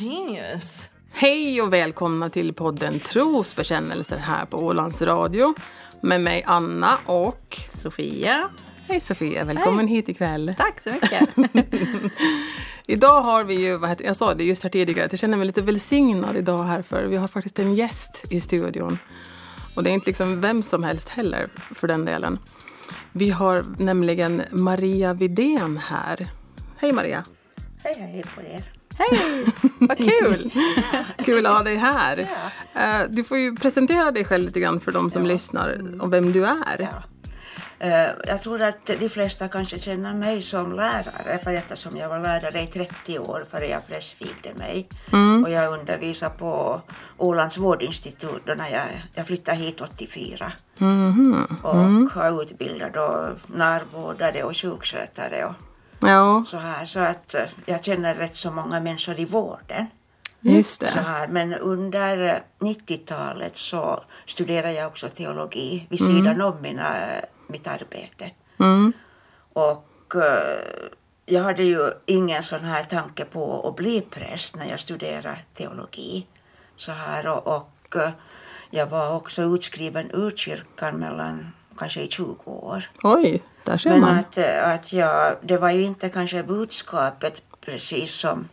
Genius! Hej och välkomna till podden Trosbekännelser här på Ålands Radio. Med mig Anna och Sofia. Hej Sofia, välkommen hit ikväll. Tack så mycket. Idag har vi ju, vad heter, jag sa det just här tidigare, att jag känner mig lite välsignad idag här för vi har faktiskt en gäst i studion. Och det är inte liksom vem som helst heller för den delen. Vi har nämligen Maria Vidén här. Hej Maria! Hej, hej på er. Hej, vad kul. Kul att ha dig här. Eh, Du får ju presentera dig själv lite grann för de som lyssnar och vem du är. Ja. Eh, Jag tror att de flesta kanske känner mig som lärare, för eftersom jag var lärare i 30 år före jag prästvigde mig. Och jag undervisade på Ålands vårdinstitut då när jag, jag flyttade hit 84. Och har utbildat då närvårdare och sjukskötare och Ja, så här. Så att eh, jag känner rätt så många människor i vården. just Så det. här. Men under eh, 90-talet så studerade jag också teologi vid sidan om mina, mitt arbete. Mm. Och eh, jag hade ju ingen sån här tanke på att bli präst när jag studerade teologi. Så här, och, och eh, jag var också utskriven ur kyrkan mellan kanske i 20 år. Oj, där ser Men man. att, eh, att jag, det var ju inte kanske budskapet precis som,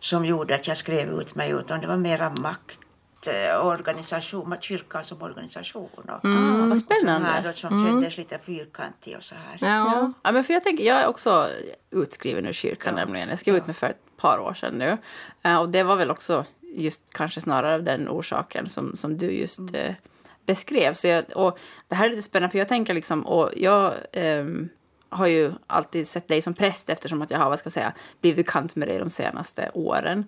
som gjorde att jag skrev ut mig utan det var mera makt, eh, organisation, kyrkan som organisation. Och, vad och så här spännande. då, som kändes lite fyrkantig och så här. Ja. Ja. ja, men för jag tänker, jag är också utskriven ur kyrkan nämligen. Jag skrev ut mig för ett par år sedan nu. Eh, och det var väl också just kanske snarare av den orsaken som, som du just eh, beskrev. Så jag, och det här är lite spännande för jag tänker liksom, och jag ehm, har ju alltid sett dig som präst eftersom att jag har, vad ska jag säga, blivit bekant med dig de senaste åren.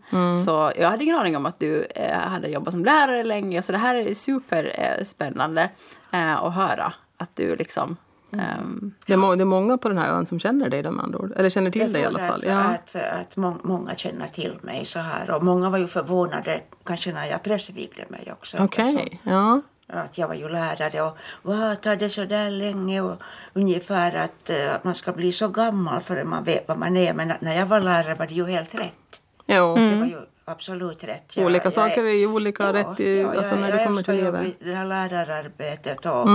Så jag hade ingen aning om att du eh, hade jobbat som lärare länge. Så det här är superspännande eh, eh, att höra att du liksom ehm, Det, är må- det är många på den här ön som känner dig med andra ord. Eller känner till Jag dig i alla fall. Att, Ja. att, att må- många känner till mig så här och många var ju förvånade kanske när jag prästvigde mig också. Okej, eftersom ja. Att jag var ju lärare och vad tar det så där länge och ungefär att eh, man ska bli så gammal förrän man vet vad man är. Men när jag var lärare var det ju helt rätt. Jo. Det var ju absolut rätt. Jag- Olika jag saker är ju olika rätt i, ja, alltså jag- när det jag kommer älskar till livet. Det här lärararbetet och,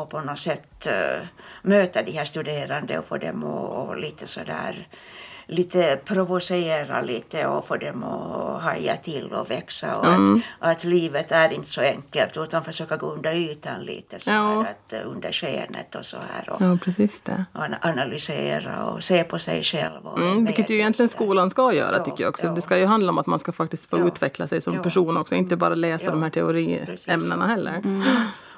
och på något sätt uh, möta de här studerande och få dem att och lite sådär lite provocera lite och få dem att haja till och växa och att, att livet är inte så enkelt utan försöka gå under ytan lite så Ja. här, att, eh, under skenet och så här och Ja, precis det. an- analysera och se på sig själv. Och Mm, vilket ju egentligen skolan ska göra Ja, tycker jag också. ja. Det ska ju handla om att man ska faktiskt få utveckla sig som person också. Inte bara läsa de här teoriämnena heller.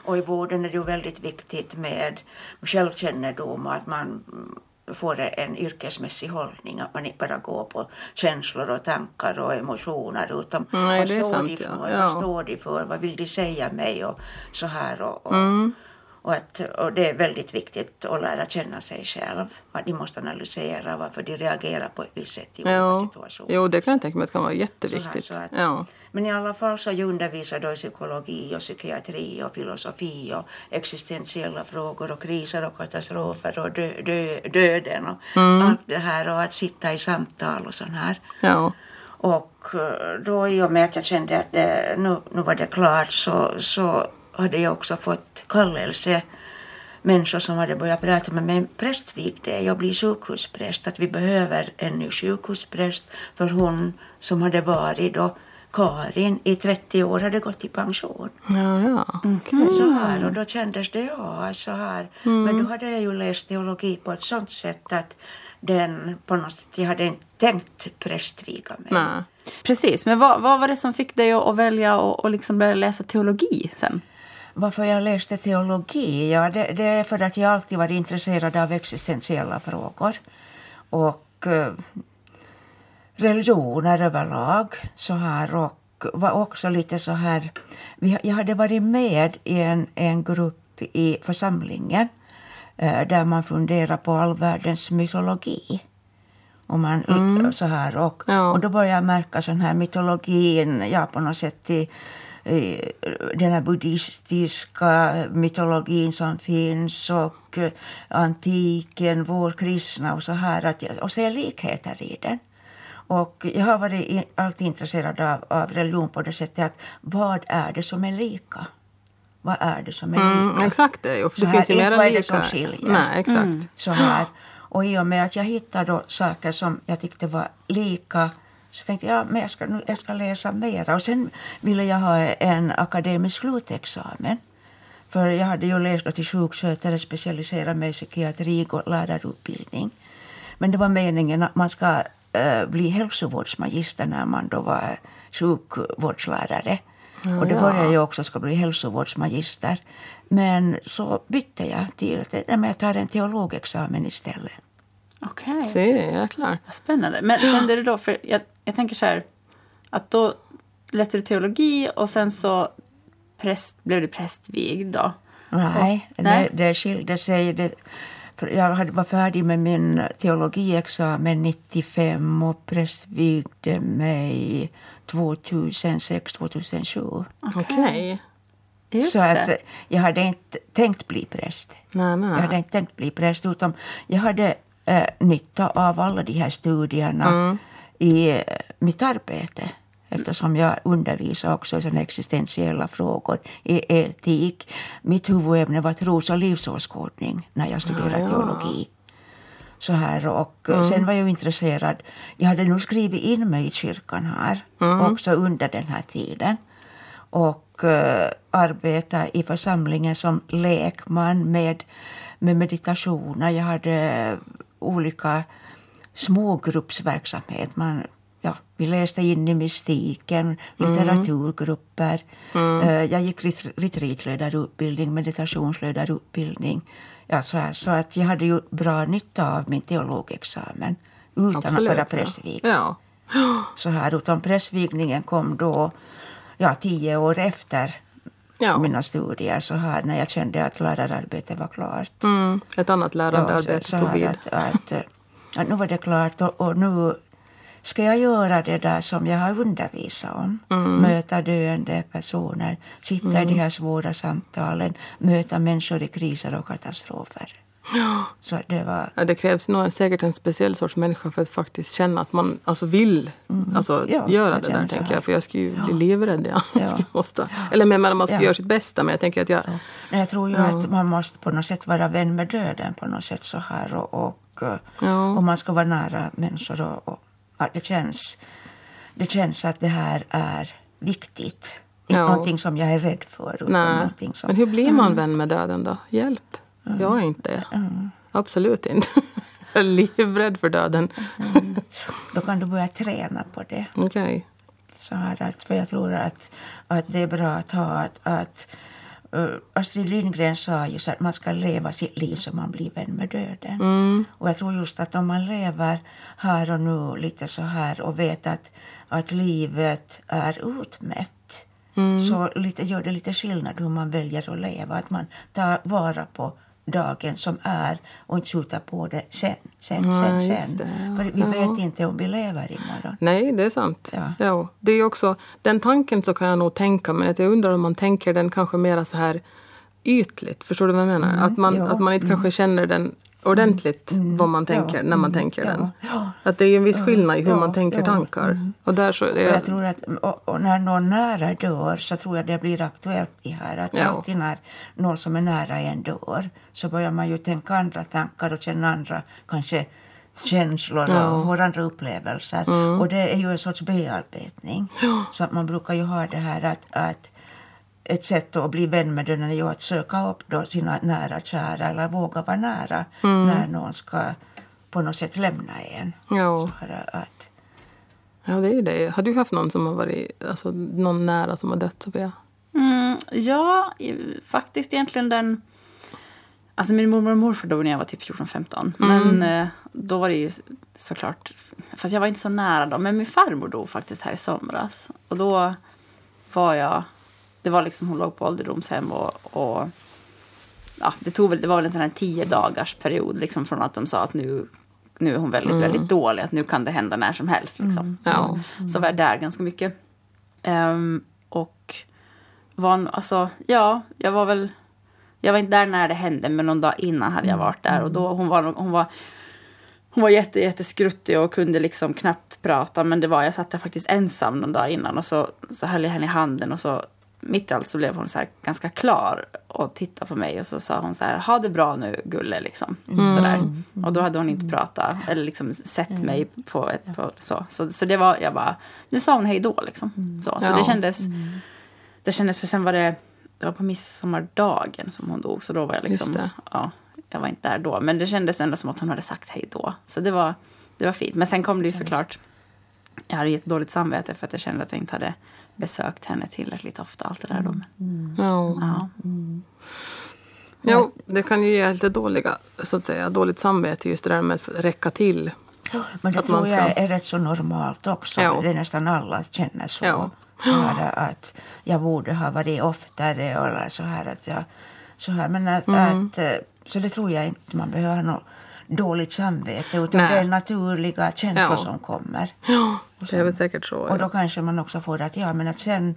Och i vården är det ju väldigt viktigt med självkännedom och att man mm, får en yrkesmässig hållning. Att man inte bara går på känslor och tankar och emotioner utan Nej, vad står sant, de för? Ja. Vad står de för? Vad vill de säga mig? Och så här. Och, och, Mm. och, att, och det är väldigt viktigt att lära känna sig själv. Att de måste analysera varför de reagerar på ett visst sätt i olika Ja. situationer. Jo, det kan jag tänka mig att kan vara Så här, jätteviktigt. så att- Ja. Men i alla fall så undervisar då i psykologi och psykiatri och filosofi och existentiella frågor och kriser och katastrofer och dö, dö, döden och allt det här och att sitta i samtal och sånt här. Ja. Och eh, då i och med att jag kände att det, nu, nu var det klart så, så hade jag också fått kallelse människor som hade börjat prata med mig prästvigde jag blir sjukhuspräst att vi behöver en ny sjukhuspräst för hon som hade varit då Karin i 30 år hade gått i pension. Ja, ja. Så här, och då kändes det ja, så här. Men då hade jag ju läst teologi på ett sånt sätt att den på något sätt, jag hade inte tänkt prästviga mig. Nej. Precis, men vad, vad var det som fick dig att, att välja och, och liksom börja läsa teologi sen? Varför jag läste teologi? Ja, det, det är för att jag alltid varit intresserad av existentiella frågor. Och eh, religioner överlag. Så här, och var också lite så här... Vi, jag hade varit med i en, en grupp i församlingen eh, där man funderar på all världens mytologi. Och, man, så här, och, Ja. och då började jag märka sån här mytologin, ja på något sätt i, i den här buddhistiska mytologin som finns och antiken, vår kristna och så här. Att, och se likheter i den. Och jag har varit alltid intresserad av, av religion på det sättet att vad är det som är lika? Vad är det som är lika? Mm, exakt det ju. Så det här, finns ju mera vad är lika. det som skiljer? Nej, exakt. Så här. Och i och med att jag hittade då saker som jag tyckte var lika så tänkte jag men jag ska, jag ska läsa mera. Och sen ville jag ha en akademisk slutexamen. För jag hade ju läst till sjukskötare, specialiserat mig i psykiatri och lärarutbildning. Men det var meningen att man ska bli hälsovårdsmagister när man då var sjukvårdslärare. och det ja. började jag också ska bli hälsovårdsmagister. Men så bytte jag till att jag tar en teologexamen istället. Okej. Se det, jäklar. Vad spännande. Men kände du då, för jag, jag tänker så här, att då läste du teologi och sen så präst, blev du prästvigd då? Nej, nej. Det, det skilde sig. Det, jag hade var färdig med min teologiexamen 95 och prästvigde mig 2006-2007. Okej. Just Så att det. jag hade inte tänkt bli präst. Nej, Jag nej. hade inte tänkt bli präst utan jag hade eh, nytta av alla de här studierna Mm. i eh, mitt arbete. Eftersom jag undervisar också i såna existentiella frågor, i etik. Mitt huvudämne var tros och livsåskådning när jag studerade ja. teologi. Så här, och eh, Sen var jag intresserad. Jag hade nog skrivit in mig i kyrkan här också under den här tiden. Och uh, arbeta i församlingen som lekman med, med meditationer. Jag hade olika smågruppsverksamhet. Man, ja, vi läste in i mystiken, litteraturgrupper. Eh, jag gick ret- retreatledarutbildning, meditationsledarutbildning. Ja, så, här, så att jag hade ju bra nytta av min teologexamen utan Absolut. att vara ja. prästvigd. Ja. Så här, utan prästvigningen kom då ja, tio år efter Ja. mina studier så här, när jag kände att lärararbetet var klart. Mm. Ett annat lärande Ja, så, så tog vid. att, att, eh, att nu var det klart och, och nu ska jag göra det där som jag har undervisat om. Mm. Möta döende personer, sitta i de här svåra samtalen, möta människor i kriser och katastrofer. Så det var... Ja, det krävs nog säkert en speciell sorts människa för att faktiskt känna att man alltså vill alltså, Mm. Ja, göra det där. tänker jag, för jag skulle ju bli livrädd. Ja. Ja. Skulle måste. Eller men man ska Ja. göra sitt bästa. Men jag tänker att jag... Men jag tror ju att man måste på något sätt vara vän med döden på något sätt så här och, och, Ja. och man ska vara nära människor och, och att det känns, det känns att det här är viktigt. Inte Ja. någonting som jag är rädd för utan Nej. som... Men hur blir man vän med döden då? Hjälp. Jag är inte det. Absolut inte. Jag är livrädd för döden. Då kan du börja träna på det. Okej. Så här att, för jag tror att, att det är bra att ha att, att Astrid Lindgren sa ju att man ska leva sitt liv som man blir vän med döden. Och jag tror just att om man lever här och nu lite så här och vet att, att livet är utmätt så lite, gör det lite skillnad hur man väljer att leva. Att man tar vara på dagen som är och inte skjuter på det sen, sen, sen, sen. det, ja. För vi Ja. vet inte om vi lever imorgon. Nej, det är sant. Ja. Ja. det är också, den tanken så kan jag nog tänka, men att jag undrar om man tänker den kanske mera så här ytligt. Förstår du vad jag menar? att, man, att man inte kanske känner den ordentligt vad man tänker när man tänker Ja. den. Ja. Att det är en viss skillnad i hur Ja, man tänker ja. tankar. Och där så är jag tror att och, och när någon nära dör så tror jag det blir aktuellt det här att Ja. alltid när någon som är nära en dör så börjar man ju tänka andra tankar och känna andra kanske känslor Ja. och får andra upplevelser. Och det är ju en sorts bearbetning. Så att man brukar ju ha det här att, att ett sätt att bli vän med den är ju att söka upp då sina nära kära eller våga vara nära när någon ska på något sätt lämna en. Här att, Ja, det är ju det. Har du haft någon som har varit, alltså någon nära som har dött, Sofia? Mm, ja, faktiskt egentligen den... Alltså min mormor och morfar dog när jag var typ 14-15. Men eh, då var det ju såklart... Fast jag var inte så nära då. Men min farmor dog faktiskt här i somras. Och då var jag... Det var liksom, hon låg på ålderdomshem och... och ja, det, tog väl, det var väl en sån här tio dagars period liksom, från att de sa att nu, nu är hon väldigt, väldigt dålig. Att nu kan det hända när som helst. Liksom. Ja. Så, så var jag där ganska mycket. Ehm, och var, alltså, ja, jag var väl... Jag var inte där när det hände, men någon dag innan hade jag varit där. Och då, hon, var, hon, var, hon var jätte, jätteskruttig och kunde liksom knappt prata. Men det var, jag satt där faktiskt ensam någon dag innan och så, så höll jag henne i handen och så mitt i allt så blev hon så ganska klar och tittade på mig och så sa hon så här, ha det bra nu gulle liksom. Mm. Sådär. Och då hade hon inte pratat eller liksom sett mm. mig på ett, på, så. så. Så det var, jag bara, nu sa hon hej då liksom. Mm. Så, så ja. det kändes, det kändes, för sen var det, det var på midsommardagen som hon dog så då var jag liksom, ja, jag var inte där då. Men det kändes ändå som att hon hade sagt hej då. Så det var, det var fint. Men sen kom det ju såklart, jag hade ett dåligt samvete för att jag kände att jag inte hade besökt henne tillräckligt ofta. Allt det där då. Mm. Ja. Ja. Mm. Jo, det kan ju ge lite dåliga, så att säga, dåligt samvete just det där med att räcka till. Men det tror jag är rätt så normalt också. Ja. Det är nästan alla känner så. Ja. så här, att jag borde ha varit oftare eller så här att jag... Så, här, men att, mm. att, så det tror jag inte man behöver ha något dåligt samvete utan Nej. det är naturliga känslor ja. som kommer. Ja, det är väl säkert så. Och då kanske man också får att ja, men att sen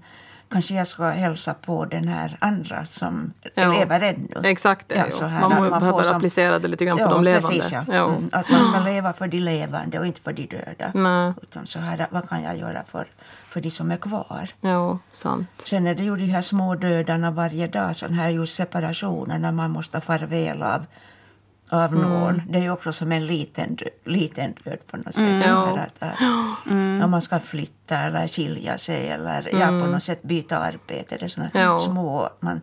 kanske jag ska hälsa på den här andra som ja. lever ännu. Exakt, det, ja, så här, man, man behöver som, applicera det lite grann på ja, de levande. Precis, ja. ja. Mm, att man ska leva för de levande och inte för de döda. Nej. Utan så här, vad kan jag göra för, för de som är kvar? Ja, sant. Sen är det ju de här små dödarna varje dag, sån här just separationer när man måste farväl av av mm. någon. Det är ju också som en liten, liten död på något sätt. Mm. Att, att, mm. Om man ska flytta eller skilja sig eller ja, på mm. något sätt byta arbete. Det är såna ja. små... Man,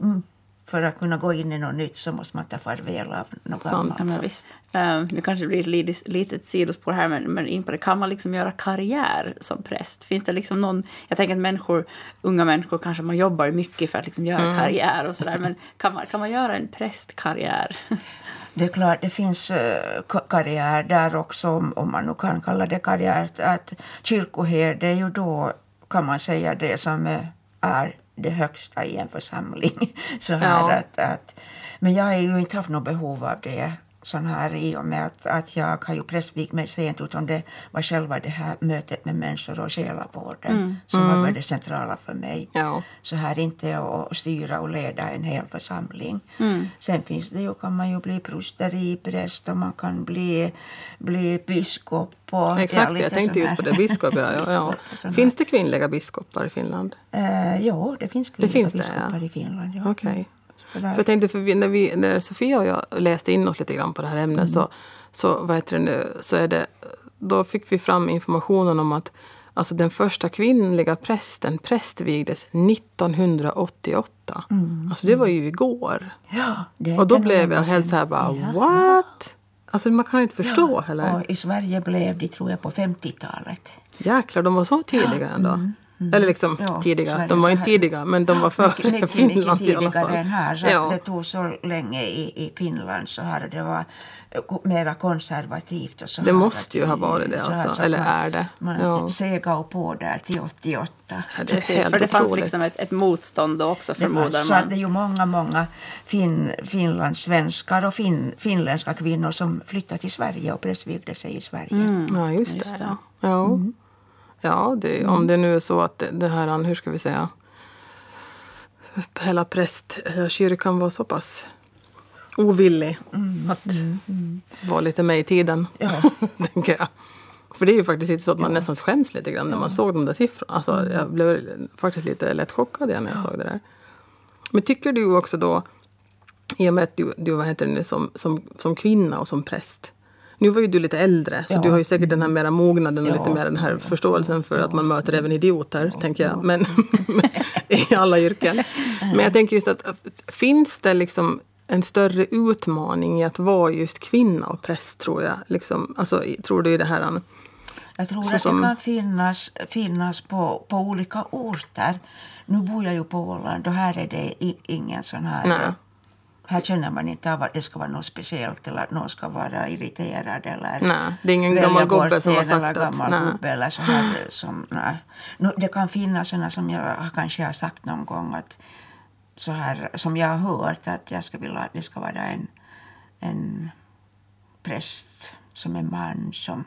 mm, för att kunna gå in i något nytt så måste man ta farväl av något Sånt, gammalt. Ja. Um, nu kanske det blir ett litet sidospår här, men, men in på det. Kan man liksom göra karriär som präst? Finns det liksom någon... Jag tänker att människor, unga människor kanske man jobbar mycket för att liksom göra mm. karriär och sådär. Men kan man, kan man göra en prästkarriär? Det är klart, det finns uh, karriär där också, om man nu kan kalla det karriär. Att kyrkoherde är ju då, kan man säga, det som är det högsta i en församling. Så här ja. att, att, men jag har ju inte haft något behov av det sån här i och med att, att jag har ju prästvigt mig sent utan det var själva det här mötet med människor och själavården mm. som mm. var det centrala för mig. Ja. Så här inte att styra och leda en hel församling. Mm. Sen finns det ju, kan man ju bli prosteripräst och man kan bli, bli biskop. Och, Exakt, jag tänkte just på det. Biskop, ja, ja, ja. Finns det kvinnliga biskopar i Finland? Uh, ja, det finns kvinnliga det finns biskopar det, i Finland. Ja. Okay. För jag tänkte, för vi, när, vi, när Sofia och jag läste in oss lite grann på det här ämnet mm. så, så, vad heter det nu, så är det, då fick vi fram informationen om att alltså den första kvinnliga prästen prästvigdes 1988. Mm. Alltså det var ju igår. Ja, och då blev jag helt så här bara, ja. what? Alltså man kan inte förstå ja, heller. Och I Sverige blev de tror jag på 50-talet. Jäklar, de var så tidiga ja. ändå. Mm. Mm. Eller liksom ja, tidiga. De var inte tidiga men de var före mycket, Finland mycket tidigare än här. Så ja. Det tog så länge i, i Finland så här. Det var mera konservativt. Och så det måste ju ha varit det alltså. Eller är det? Man ja. segade på där till 88. Ja, det Precis, för det fanns liksom ett, ett motstånd då också förmodar man. Så att det är ju många, många fin, finlandssvenskar och fin, finländska kvinnor som flyttade till Sverige och prästvigde sig i Sverige. Mm. Ja, just det. Just det. Ja. Mm. Ja, det, mm. om det nu är så att det, det här, hur ska vi säga, hela prästkyrkan var så pass ovillig mm. att mm. mm. vara lite med i tiden, ja. tänker jag. För det är ju faktiskt inte så att man ja. nästan skäms lite grann när man såg de där siffrorna. Alltså, mm. Jag blev faktiskt lite lätt chockad när jag såg det där. Men tycker du också då, i och med att du, du vad heter det nu, som, som, som kvinna och som präst, nu var ju du lite äldre, så ja. du har ju säkert den här mera mognaden och ja. lite mer den här förståelsen för att man möter även idioter, tänker jag. Men, I alla yrken. Men jag tänker just att finns det liksom en större utmaning i att vara just kvinna och präst, tror jag? Liksom, alltså, tror du i det här... Jag tror att som... det kan finnas, finnas på, på olika orter. Nu bor jag ju på Åland och här är det ingen sån här Nej här känner man inte av att det ska vara något speciellt eller att någon ska vara irriterad eller nej, det är ingen gammal gubbe som har sagt eller gammal att, gubbe eller så här som, nej. Det kan finnas sådana som jag kanske har sagt någon gång att så här, som jag har hört att jag ska vilja att det ska vara en, en präst som är man som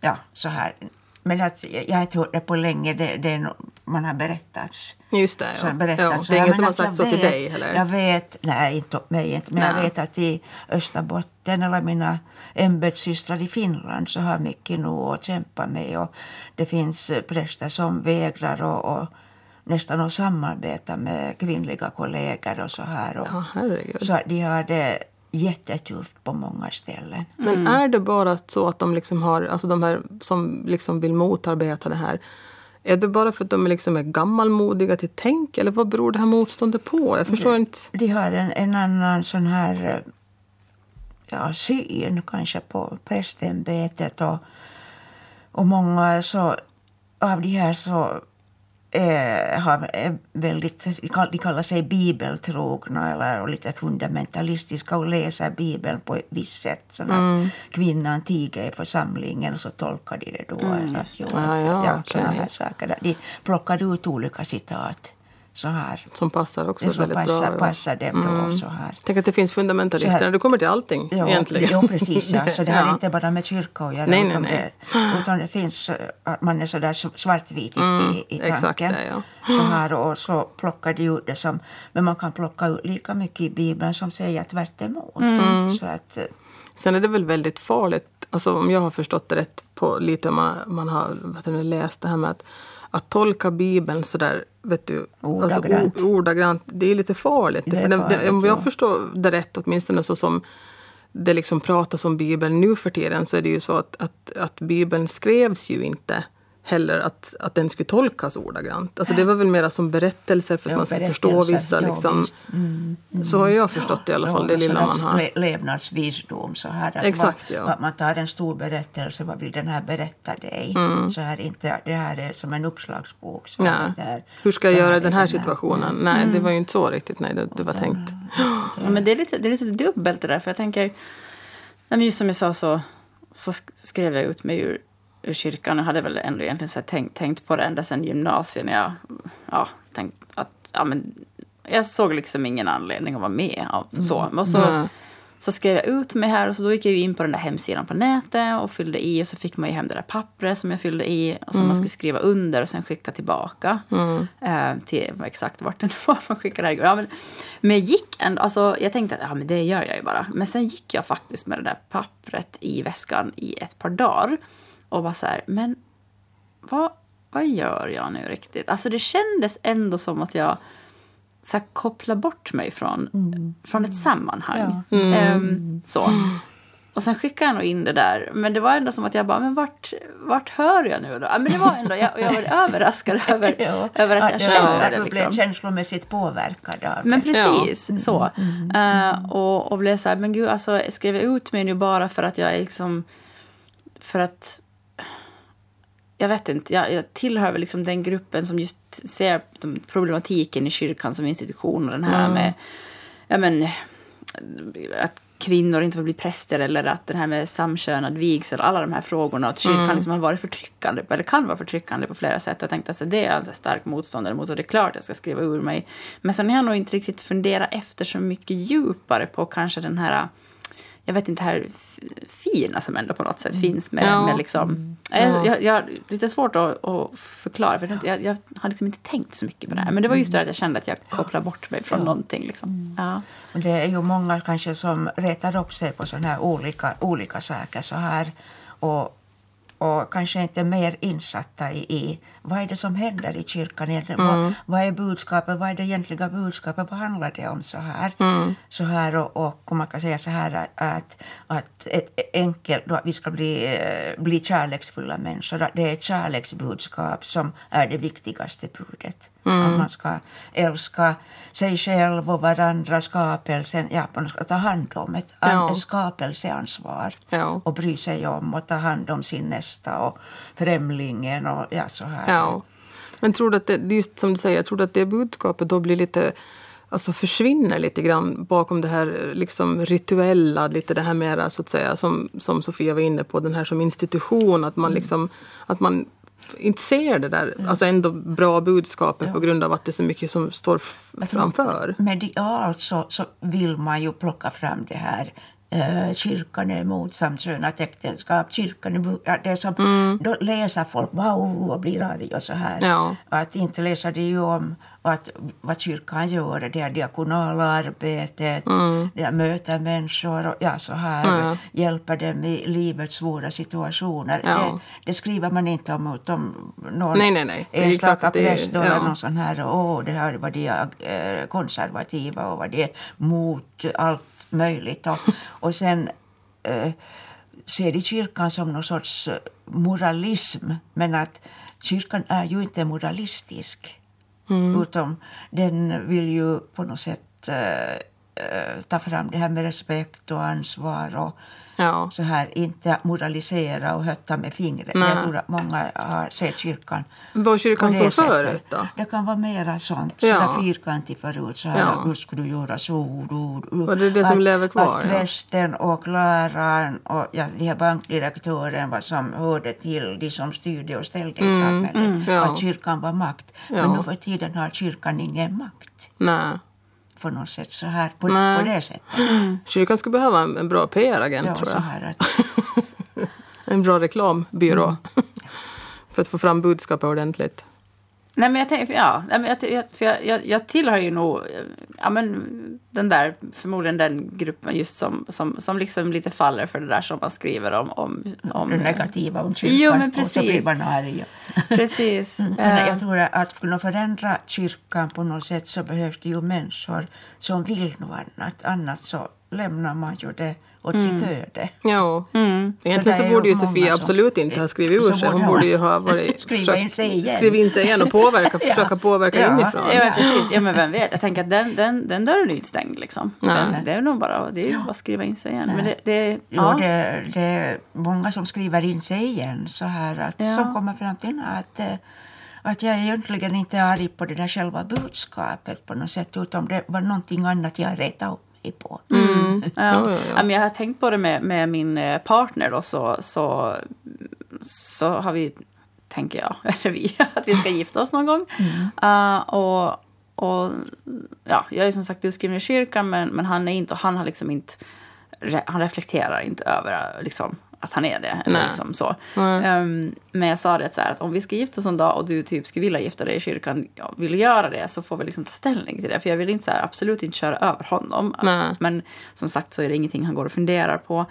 ja, så här men att, jag har inte hört det på länge. Det, det är no, man har berättats. Just det, Så ja. berättats. ja. Det är ingen som har sagt så jag till vet- dig heller? Jag vet, nej inte mig inte, men jag Nej. vet att i Österbotten eller mina ämbetssystrar i Finland så har mycket nog att kämpa med och det finns eh, präster som vägrar och, och nästan att samarbeta med kvinnliga kollegor och så här. Och, Ja, så de har det jättetufft på många ställen. Men är det bara så att de liksom har, alltså de här som liksom vill motarbeta det här, är det bara för att de liksom är gammalmodiga till tänk eller vad beror det här motståndet på? Jag förstår inte. de har en, en annan sån här ja, syn kanske på prästämbetet och, och många så, av de här så eh, har, är väldigt, de kall- de kallar sig bibeltrogna eller och lite fundamentalistiska och läser bibeln på ett visst sätt. Så att kvinnan tiger i församlingen och så tolkar de det då. att, jo, Ah, ja, ja, såna här saker. De plockar ut olika citat så här. Som passar också som väldigt passar, bra. passar dem då så här. Tänk att det finns fundamentalister det kommer till allting Ja, egentligen. Jo, precis. Ja. Så det har Ja. inte bara med kyrka att göra. Nej, nej, utan, nej. Det, utan det finns eh, att man är så där svartvit i, i, i exakt tanken. det, ja. Så här och så plockar de ut det som... Men man kan plocka ut lika mycket i Bibeln som säger tvärt emot. Mm. Så att, eh, Sen är det väl väldigt farligt, alltså om jag har förstått det rätt på lite man, man har heter det, läst det här med att, att tolka Bibeln sådär, vet du, Ordagrant. Alltså, ordagrant, det är lite farligt. Det är det, farligt, det, om jag ja. förstår det rätt, åtminstone så som det liksom pratas om Bibeln nu för tiden, så är det ju så att, att, att Bibeln skrevs ju inte heller att, att den skulle tolkas ordagrant. Alltså det var väl mera som berättelser för att ja, man skulle förstå vissa... Ja, Liksom, visst. Mm. Så har jag förstått det i alla fall, det Ja, lilla sån man har. le- Levnadsvisdom så här. Att Exakt, man, ja. att man tar en stor berättelse, vad vill den här berätta dig? Mm. Så här, inte, det här är som en uppslagsbok. Så här, där, Hur ska jag göra i den är här situationen? Nej, det var ju inte så riktigt nej, det, det var tänkt. Ja, men det är lite, det är lite dubbelt det där. För jag tänker, just som jag sa så, så sk- skrev jag ut mig ur, ur kyrkan. Jag hade väl ändå egentligen så tänkt, tänkt på det ända sedan gymnasiet. När jag ja, tänkt att, ja, men, jag såg liksom ingen anledning att vara med. Av, så. Och så, Nej. så skrev jag ut mig här och så då gick jag in på den där hemsidan på nätet och fyllde i och så fick man ju hem det där pappret som jag fyllde i och som man skulle skriva under och sen skicka tillbaka eh, till exakt vart det var man skickade det. Ja, men, men jag gick ändå, alltså jag tänkte att ja, men det gör jag ju bara. Men sen gick jag faktiskt med det där pappret i väskan i ett par dagar och var så här, men vad, vad gör jag nu riktigt? Alltså det kändes ändå som att jag så här, koppla bort mig från, från ett sammanhang. Ehm, så. Och sen skickade jag nog in det där. Men det var ändå som att jag bara, men vart, vart hör jag nu då? Ja, men det var ändå, jag, jag var överraskad över, Ja, över att jag det- kände att det. du blev Liksom. känslomässigt påverkad av Men det. precis så. Eh, och, och blev så här, men gud, alltså skrev jag ut mig nu bara för att jag är liksom... För att... Jag vet inte, jag, jag tillhör väl liksom den gruppen som just ser problematiken i kyrkan som institution och den här med... Ja men... Att kvinnor inte får bli präster eller att den här med samkönad vigsel, alla de här frågorna, att kyrkan liksom har varit förtryckande, eller kan vara förtryckande på flera sätt. Jag tänkte att alltså, det är jag en stark motståndare mot och det är klart jag ska skriva ur mig. Men sen har jag nog inte riktigt funderat efter så mycket djupare på kanske den här jag vet inte, här fina som ändå på något sätt finns med, Ja. med liksom... Jag, jag, jag har lite svårt att, att förklara, för jag, jag, har liksom inte tänkt så mycket på det här. Men det var just det att jag kände att jag kopplade bort mig från någonting. Liksom. Ja. Och det är ju många kanske som retar upp sig på sådana här olika, olika saker så här. Och, och kanske inte mer insatta i, i vad är det som händer i kyrkan egentligen. Vad, vad är budskapet? Vad är det egentliga budskapet? Vad handlar det om så här? Så här och, och man kan säga så här att, att ett enkelt, då, att vi ska bli, eh, bli kärleksfulla människor. Det är ett kärleksbudskap som är det viktigaste budet. Att man ska älska sig själv och varandra, skapelsen, ja, man ska ta hand om ett ja. skapelseansvar Ja. och bry sig om och ta hand om sin nästa och främlingen och ja, så här. Ja. Men tror du att det, just som du säger, jag tror att det budskapet då blir lite Alltså försvinner lite grann bakom det här liksom rituella, lite det här mera så att säga som, som Sofia var inne på, den här som institution, att man liksom att man inte ser det där alltså ändå bra budskapet på grund av att det är så mycket som står f- framför. Medialt så, så vill man ju plocka fram det här eh, kyrkan är emot samkönat äktenskap. Kyrkan är, det är som, Då läser folk wow och blir arga och så här. Ja. Att inte läser de ju om att, vad kyrkan gör, det är diakonala arbetet, det är möter människor och ja, så här, Mm. Ja. hjälper dem i livets svåra situationer. Ja. Det, det skriver man inte om mot om någon Nej, nej, nej. Det är enstaka det är- präst eller ja. någon sån här, åh, det här var de eh, konservativa och var det mot allt möjligt. Och, och sen eh, ser de kyrkan som någon sorts eh, moralism, men att kyrkan är ju inte moralistisk. Utan den vill ju på något sätt eh, eh, ta fram det här med respekt och ansvar och Ja. så här, inte moralisera och hötta med fingret. Nej. Jag tror att många har sett kyrkan Var kyrkan så förut då? Det kan vara mera sånt, Ja. sådär fyrkantigt förut. Så här, Ja. hur ska du göra så? Du, du. Och det är det som Att- lever kvar, Att ja. prästen och läraren och ja, de här bankdirektören var som hörde till de som styrde och ställde i samhället. Mm. ja. Att kyrkan var makt. Men Ja. nu för tiden har kyrkan ingen makt. Nej. På något sätt så här, på, på det sättet. Kyrkan skulle behöva en, en bra PR-agent Ja, tror så jag. här att, En bra reklambyrå. Mm. För att få fram budskapet ordentligt. Nej, men jag tänker, ja, nej, men jag, för jag, jag, jag tillhör ju nog, ja men den där, förmodligen den gruppen just som, som, som liksom lite faller för det där som man skriver om. om, om det negativa om kyrkan. Jo, men Och så blir precis. man arg. Precis. Men Eh, jag tror att att kunna förändra kyrkan på något sätt så behövs det ju människor som vill något annat. Annars så lämnar man ju det åt sitt öde. Ja. mm. Egentligen så är borde ju Sofia som- absolut inte ha skrivit ur sig. Hon borde ju ha varit... skriva in sig igen. Skriva in sig igen och påverka, Ja. försöka påverka Ja. inifrån. Ja, men precis. Ja, men vem vet. Jag tänker att den, den, den dörren är ju inte stängd. Liksom. Den, det är nog bara, det är ju bara att skriva in sig igen. Men det, det, Jo, ja. det, det är många som skriver in sig igen så här att, Ja. som kommer fram till att, eh, att jag är egentligen inte arg på det där själva budskapet på något sätt utan det var någonting annat jag retade upp mig på. Mm. Ja. Ja, ja, ja. Ja, men jag har tänkt på det med, med min eh, partner då, så, så, så har vi, tänker jag, eller vi, att vi ska gifta oss någon gång. Eh, och, och ja, jag är som sagt utskriven i kyrkan, men, men han är inte, och han har liksom inte, han reflekterar inte över eh, liksom, att han är det. Eller liksom så. Ehm, men jag sa det så här att om vi ska gifta oss en dag och du typ skulle vilja gifta dig i kyrkan, ja, vill göra det så får vi liksom ta ställning till det. För jag vill inte så här, absolut inte köra över honom. Nej. Men som sagt så är det ingenting han går och funderar på.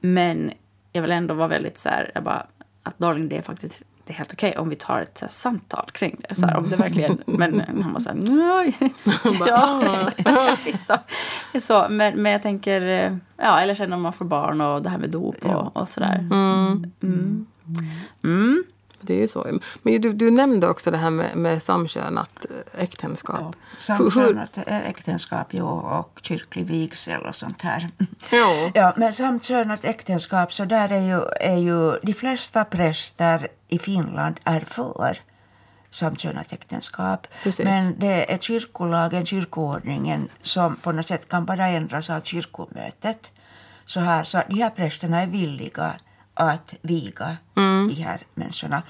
Men jag vill ändå vara väldigt så här, jag bara, att darling det är faktiskt det är helt okej om vi tar ett här, samtal kring det. Så här, om det verkligen, men han var så här, nej. ja, så, så, så, men, men jag tänker, eh, ja, eller sen om man får barn och det här med dop och, och sådär. Mm. Mm. Det är ju så. Men du, du nämnde också det här med, med samkönat eh, äktenskap. Hur- Samkönat äktenskap jo, och kyrklig vigsel och sånt här. Ja. Ja, men samkönat äktenskap, så där är ju, är ju de flesta präster i Finland är för samkönat äktenskap. Precis. Men det är kyrkolagen, kyrkoordningen som på något sätt kan bara ändras av kyrkomötet. Så här, så de här prästerna är villiga att viga de här människorna.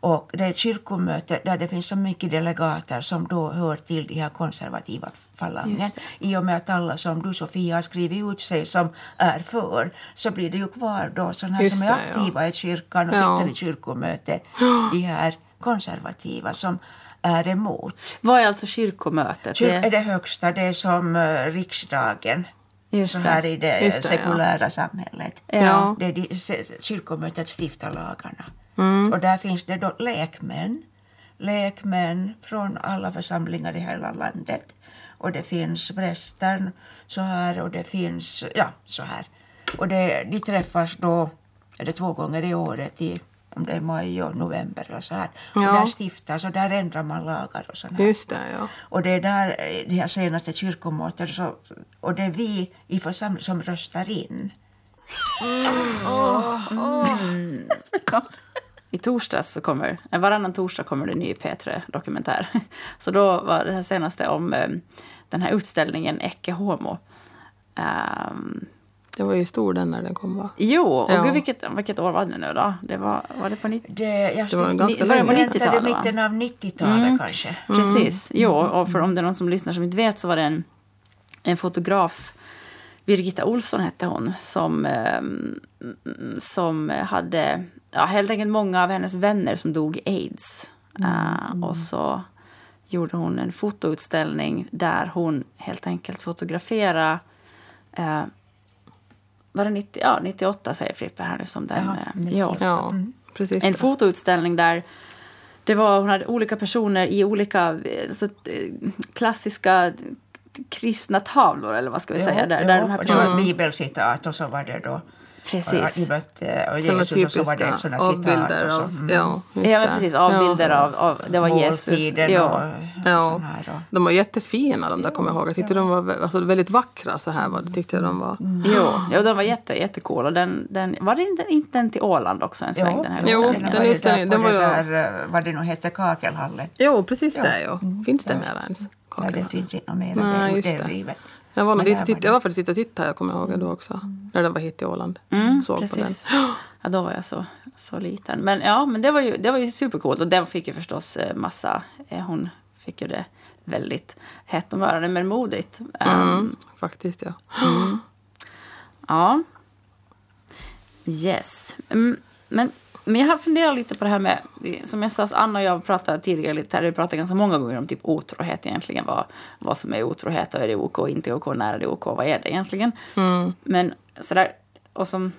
Och det är ett kyrkomöte där det finns så mycket delegater som då hör till de här konservativa falangen. I och med att alla som du Sofia har skrivit ut sig som är för så blir det ju kvar då sådana här Just som är det, ja. aktiva i kyrkan och Ja. sitter i kyrkomöte. De här konservativa som är emot. Vad är alltså kyrkomötet? Kyr- är Det, det högsta, det är som eh, riksdagen. Just så här i det, Just det, ja. sekulära samhället. ja. Det är de, kyrkomötet stiftar lagarna. Mm. Och där finns det då lekmän. Lekmän från alla församlingar i hela landet. Och det finns präster så här och det finns, ja, så här. Och det, de träffas då, är det två gånger i året i om det är maj och november och så här. Och Ja. där stiftas och där ändrar man lagar och sånt här. Just det, ja. Och det är där eh, det här senaste kyrkomötet så, och det är vi i församlingen som röstar in. I torsdags så kommer, eh, varannan torsdag kommer det en ny P3-dokumentär. Så då var det här senaste om eh, den här utställningen Ecce Homo. Ehm, Det var ju stor den när den kom va? jo, och Ja. gud vilket, vilket år var det nu då? Det var, var det på 90 Det, Det var ganska ni- länge sedan. väntade 90-talet, va? mitten av 90-talet kanske. Precis. Jo, och för om det är någon som lyssnar som inte vet så var det en, en fotograf Birgitta Olsson hette hon, som, eh, som hade ja, helt enkelt många av hennes vänner som dog i aids. Mm. Uh, och så gjorde hon en fotoutställning där hon helt enkelt fotograferade uh, var det 90, ja, 98 säger Frippe här nu som den. Ja, ja. ja precis. En fotoutställning där det var, hon hade olika personer i olika alltså, klassiska kristna tavlor, eller vad ska vi säga? Där, ja, där de här personerna... Bibelcitat och så var det då Precis. Och Jesus och så var det sådana citat. Och så. Mm. Ja, ja men precis. Avbilder ja. av, av... Det var Jesus. Ja. ja. De var jättefina de där, kommer jag ihåg. Jag tyckte de var alltså, väldigt vackra så här. Var det, tyckte jag de var. Mm. Jo, ja, de var jätte, jättecoola. Den, den, var det inte, inte den till Åland också en sväng? Jo, den här jo den, den, den var ju... Där, vad det nu hette, Kakelhallen. Jo, precis ja. det. Jo. Finns det mer ens? Ja, det finns inte mer. Nej, det. Jag var, dit, titt, jag var faktiskt dit och tittade, jag kommer ihåg då också. Mm. När den var hit i Åland. Mm, Såg precis. på den. Ja, då var jag så, så liten. Men ja, men det var ju, det var ju supercoolt. Och den fick ju förstås eh, massa... Eh, hon fick ju det väldigt hett om öronen, men modigt. Mm, um, faktiskt, ja. Mm. Ja. Yes. Mm, men men jag har funderat lite på det här med, som jag sa, Anna och jag pratade tidigare lite här, vi pratade ganska många gånger om typ otrohet egentligen, vad, vad som är otrohet och är det OK inte OK, när är det OK, vad är det egentligen? Mm. Men sådär, och som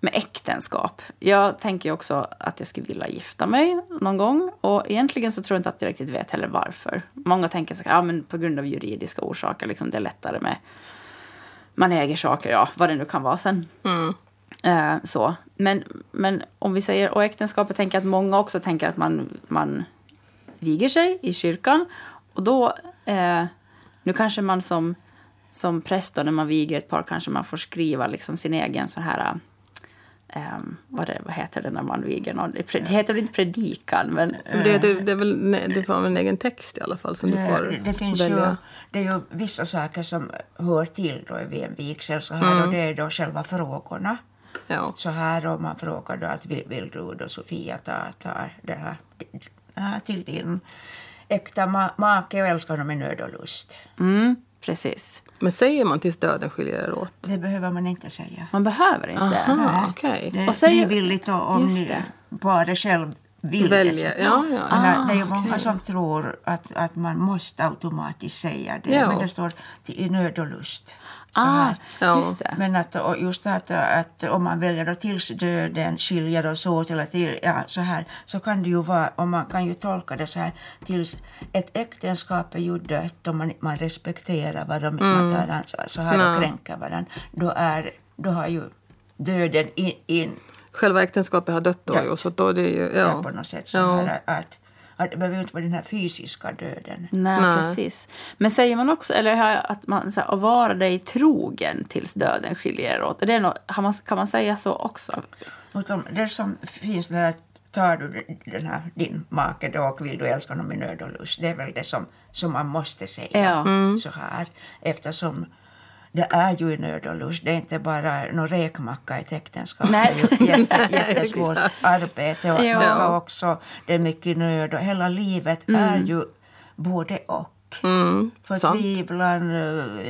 med äktenskap. Jag tänker också att jag skulle vilja gifta mig någon gång. Och egentligen så tror jag inte att jag riktigt vet heller varför. Många tänker så ja men på grund av juridiska orsaker, liksom det är lättare med man äger saker, ja vad det nu kan vara sen. Mm. Eh, så. Men, men om vi säger, och äktenskapet tänker att många också tänker att man, man viger sig i kyrkan. Och då, eh, nu kanske man som, som präst då, när man viger ett par kanske man får skriva liksom sin egen så här Um, vad, det, vad heter det när man viger någon? Det heter väl inte predikan? Men, det, det, det, är väl, du får en egen text i alla fall som du får det finns välja. Ju, det är ju vissa saker som hör till då vid en vigsel så här, mm. och det är då själva frågorna. Ja. Så här om man frågar då att vill, vill du då Sofia ta, ta det här, här till din äkta ma make och älska honom med nöd och lust. Mm, precis. Men säger man tills döden skiljer er åt? Det behöver man inte säga. Man behöver inte? Aha, okay. Det är frivilligt om ni bara själv vill Väljer. det. Ja, ja. Ah, det är ju många okay. som tror att, att man måste automatiskt säga det. Ja. Men det står i nöd och lust. Ah, just det. Men att, och just att, att om man väljer då tills döden skiljer oss åt eller till, ja, så här så kan det ju vara, och man kan ju tolka det så här tills ett äktenskap är ju dött och man, man respekterar varandra, mm. man tar ansvar så här no. och kränker varandra, då, är, då har ju döden in, in Själva äktenskapet har dött då, ja. så då det är ju, ja. ja på något sätt så ja. här att det behöver inte vara den här fysiska döden. Nej, Nej. precis. Men säger man också, eller att man så här, att vara dig trogen tills döden skiljer åt, det är något, kan man säga så också? Utom det som finns där att tar du den här, din make då och vill du älska honom med nöd och lust, det är väl det som, som man måste säga ja. mm. så här eftersom det är ju nöd och lust. Det är inte bara någon räkmacka i ett äktenskap. Nej. Det är ju jättesvårt arbete och man ska också, det är mycket nöd och hela livet mm. är ju både och. Mm, Förtvivlan,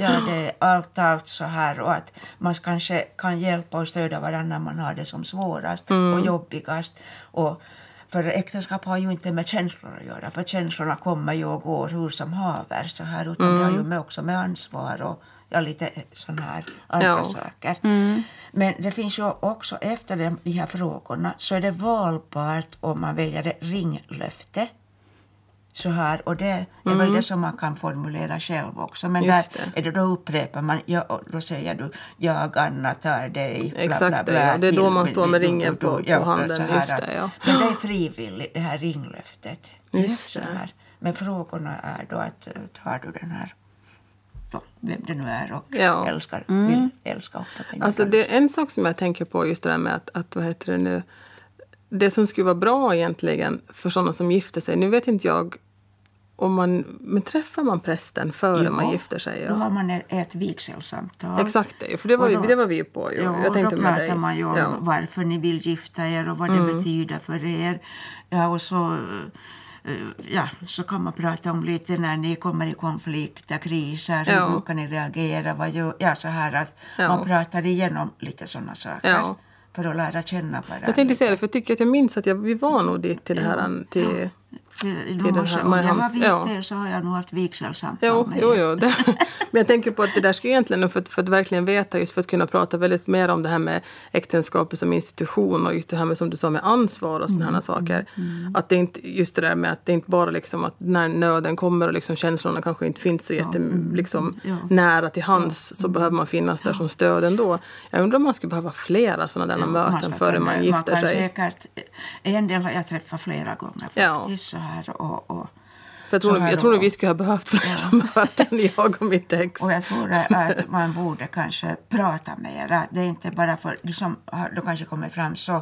ja, det är allt, allt så här och att man kanske kan hjälpa och stödja varandra när man har det som svårast mm. och jobbigast. Och, för äktenskap har ju inte med känslor att göra, för känslorna kommer ju och går hur som haver så här, utan mm. det har ju med också med ansvar och ja, lite sådana här andra ja. saker. Mm. Men det finns ju också efter de, de här frågorna så är det valbart om man väljer ringlöfte. Så här, och det är mm. väl det som man kan formulera själv också. Men Just där det. är det då upprepar man, ja, då säger du jag Anna tar dig. Bla, Exakt bla, bla, det, det är då man står med ringen på, på ja, handen. Just det, ja. Men det är frivilligt, det här ringlöftet. Just det. Men frågorna är då att tar du den här vem det nu är och ja. älskar, mm. vill älska. Alltså det är en sak som jag tänker på just det där med att, att vad heter det nu, det som skulle vara bra egentligen för sådana som gifter sig, nu vet inte jag om man, men träffar man prästen före jo, man gifter sig? Ja. Då har man ett, vigselsamtal. Exakt, det, för det var, då, det var vi på. Jo, jag tänkte då pratar man ju om ja. varför ni vill gifta er och vad det mm. betyder för er. Ja, och så ja, så kan man prata om lite när ni kommer i konflikter, kriser, Ja. hur brukar ni reagera, vad gör, ja så här att Ja. man pratar igenom lite sådana saker. Ja. För att lära känna varandra. Jag tänkte säga det, för jag tycker att jag minns att jag, vi var nog dit till det här... Till, Till, den morse, här om jag har Mariehamns- vikt ja. er så har jag nog haft vigselsamtal Jo, med jo, jo. Det, men jag tänker på att det där ska egentligen, för att, för att verkligen veta, just för att kunna prata väldigt mer om det här med äktenskapet som institution och just det här med, som du sa, med ansvar och sådana här saker. Att det inte, just det där med att det inte bara liksom att när nöden kommer och liksom känslorna kanske inte finns så jätte, liksom, Ja. nära till hands så behöver man finnas där som stöd ändå. Jag undrar om man skulle behöva flera sådana där Ja, möten ska före man gifter man sig. Säkert, en del har jag träffat flera gånger Ja. faktiskt. Så här, och, och, För jag tror, här jag tror nog vi skulle ha behövt flera möten, jag och mitt ex. Och jag tror att man borde kanske prata mera. Det är inte bara för de som har då kanske kommer fram så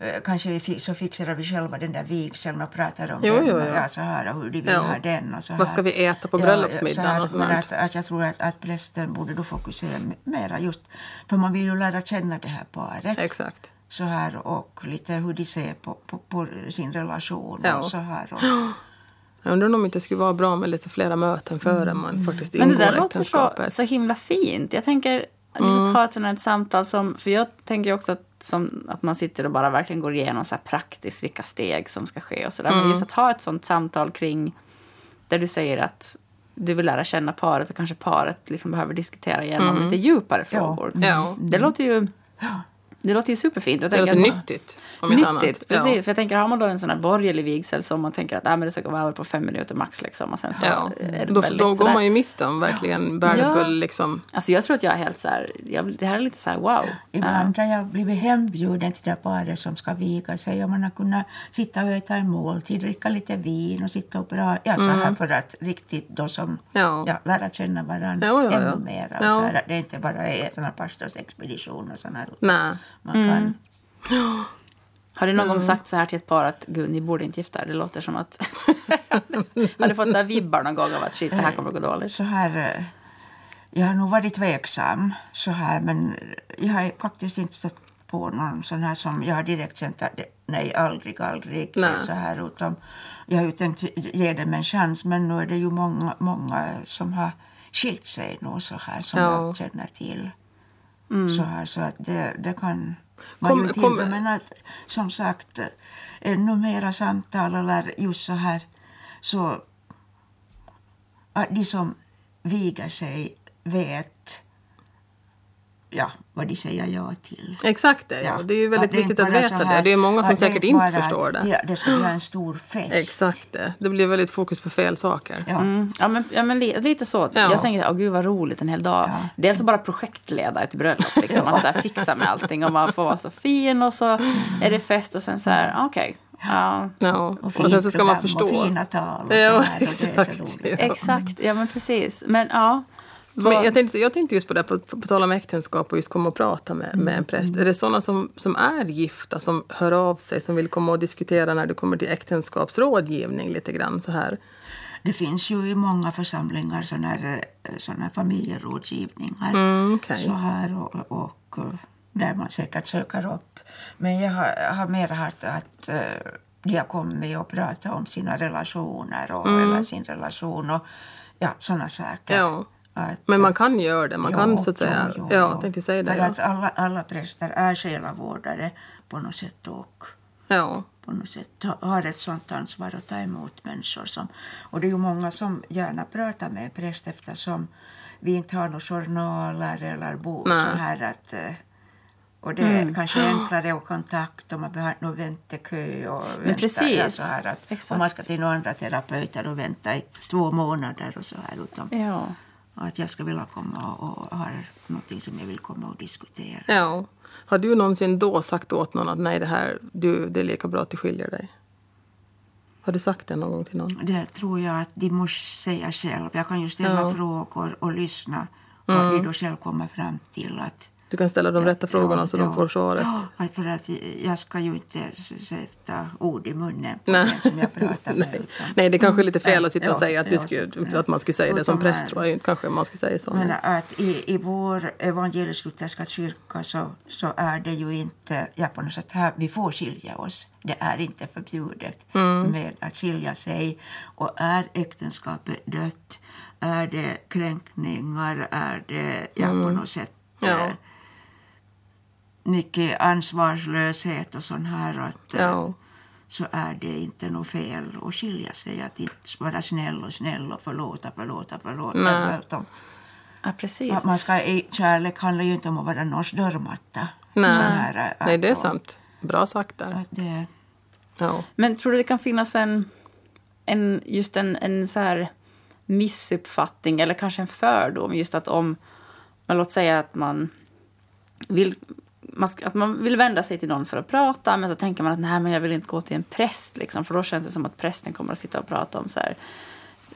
eh, Kanske vi så fixerar vi själva den där vigseln och pratar om Jo, den. jo. Ja, så här, och hur de vill Ja. ha den. Och så Vad här. ska vi äta på Ja, bröllopsmiddagen där. att, att Jag tror att, att prästen borde då fokusera mera just för man vill ju lära känna det här paret. Exakt. Så här och lite hur de ser på, på, på sin relation Ja. och så här. Och, Jag undrar om det inte skulle vara bra med lite flera möten före man faktiskt Men det ingår där låter så, äktenskapet. så himla fint. Jag tänker att vi ska ta ett sånt här samtal som... För jag tänker också att, som, att man sitter och bara verkligen går igenom så här praktiskt vilka steg som ska ske och sådär. Men just att ha ett sånt samtal kring där du säger att du vill lära känna paret och kanske paret liksom behöver diskutera igenom lite djupare frågor. Ja. Det låter ju... Det låter ju superfint. Det låter nyttigt. Om Nyttigt, annat. precis. För jag tänker, har man då en sån här borgerlig vigsel som man tänker att äh, men det ska vara över på fem minuter max liksom, och sen så Ja. är det Ja. Då, väldigt då går sådär- man ju miste om verkligen värdefull liksom... Alltså jag tror att jag är helt så här, jag, det här är lite så här wow. Ibland har jag blivit hembjuden till det paret som ska viga sig och man har kunnat sitta och äta en måltid, dricka lite vin och sitta och prata. Ja, så här för att riktigt då som Mm. Ja. ja, lära känna varandra Ja, ja, ja. ännu mer. Och Ja. så här, det är inte bara en sån här pastorsexpedition och sån här. Nej. Man kan, Har du någon Mm. gång sagt så här till ett par att gud, ni borde inte gifta er? Det låter som att... har du fått så här vibbar någon gång av att shit, det här kommer att gå dåligt? så här, eh, jag har nog varit tveksam så här men jag har faktiskt inte stött på någon sån här som jag har direkt känt att nej, aldrig, aldrig Nej. så här utan jag har ju tänkt ge dem en chans men nu är det ju många, många som har skilt sig nu så här som Ja. jag känner till. Så här så att det, det kan Kom- ju till kom- men att som sagt ännu mera samtal eller just så här så att de som viger sig vet ja, vad de säger ja till. Exakt det, ja. Det är ju väldigt Att viktigt att veta här- det. Det är många som säkert inte bara- förstår det. Det, det ska bli en stor fest. Exakt det. Det blir väldigt fokus på fel saker. Ja. Mm, ja, men, ja, men li, lite så. Ja. Jag tänker, åh gud vad roligt en hel dag. Ja. Dels att bara projektleda ett bröllop, liksom, att så här, fixa med allting och man får vara så fin och så är det fest och sen så här, ah, okej. Ja, Ja. Och, Och fint sen så ska man förstå. Och fina tal. Och Ja, så här, och det är så exakt. roligt. Ja. exakt. Ja, men precis. Men ja. Men jag, tänkte, jag tänkte just på det, på, på, på tal om äktenskap och just komma och prata med, med en präst. Är det sådana som, som är gifta som hör av sig, som vill komma och diskutera när det kommer till äktenskapsrådgivning lite grann så här? Det finns ju i många församlingar såna här, eh, såna här familjerådgivningar. Mm, okej. Så här och, och eh, där man säkert söker upp. Men jag har, har mer hört att eh, de har kommit och pratat om sina relationer och, eller sin relation och ja, sådana saker. Mm. Ja. Att, Men man kan göra det, man kan Jo, så att säga... jo, jo, ja, tänkte säga det. För Ja. att alla, alla präster är själavårdare på något sätt och ja. på något sätt ha- har ett sånt ansvar att ta emot människor. Som, och det är ju många som gärna pratar med en präst eftersom vi inte har några journaler eller bo, så här att eh, och det är kanske enklare att kontakt och man behöver någon väntekö. Och vänta, precis. Så här att, Exakt. och man ska till några andra terapeuter och vänta i två månader och så här. Utan Ja. Att jag ska vilja komma och, och ha någonting som jag vill komma och diskutera. ja. Har du någonsin då sagt åt någon att nej, det här, du, det är lika bra att du skiljer dig? Har du sagt det någon gång till någon? Det tror jag att de måste säga själv. Jag kan ju ställa Ja. frågor och lyssna och de då själv kommer fram till att Du kan ställa de rätta frågorna så de får svaret. Ja, för att jag ska ju inte sätta ord i munnen på den som jag pratar med. Nej. Nej, det är kanske är lite fel Ja, att sitta och ja, säga att, du ja, skulle, att man skulle säga det som präst. Tror jag kanske man skulle säga så. Men att i, i vår evangelisk-lutherska kyrka så, så är det ju inte, ja på något sätt här, vi får skilja oss. Det är inte förbjudet med att skilja sig. Och är äktenskapet dött, är det kränkningar, är det ja, på något sätt Ja. Eh, mycket ansvarslöshet och sån här. Att, eh, Ja. så är det inte något fel att skilja sig. Att inte vara snäll och snäll och förlåta, förlåta, förlåta. Nej. Tvärtom. Ja, precis. Att Man ska, i- kärlek handlar ju inte om att vara någons dörrmatta. Nej. Så här, att- Nej, det är sant. Bra sagt där. Att det, Ja. Men tror du det kan finnas en, en just en, en så här missuppfattning eller kanske en fördom just att om, låt säga att man vill man att man vill vända sig till någon för att prata men så tänker man att nej men jag vill inte gå till en präst liksom, för då känns det som att prästen kommer att sitta och prata om så här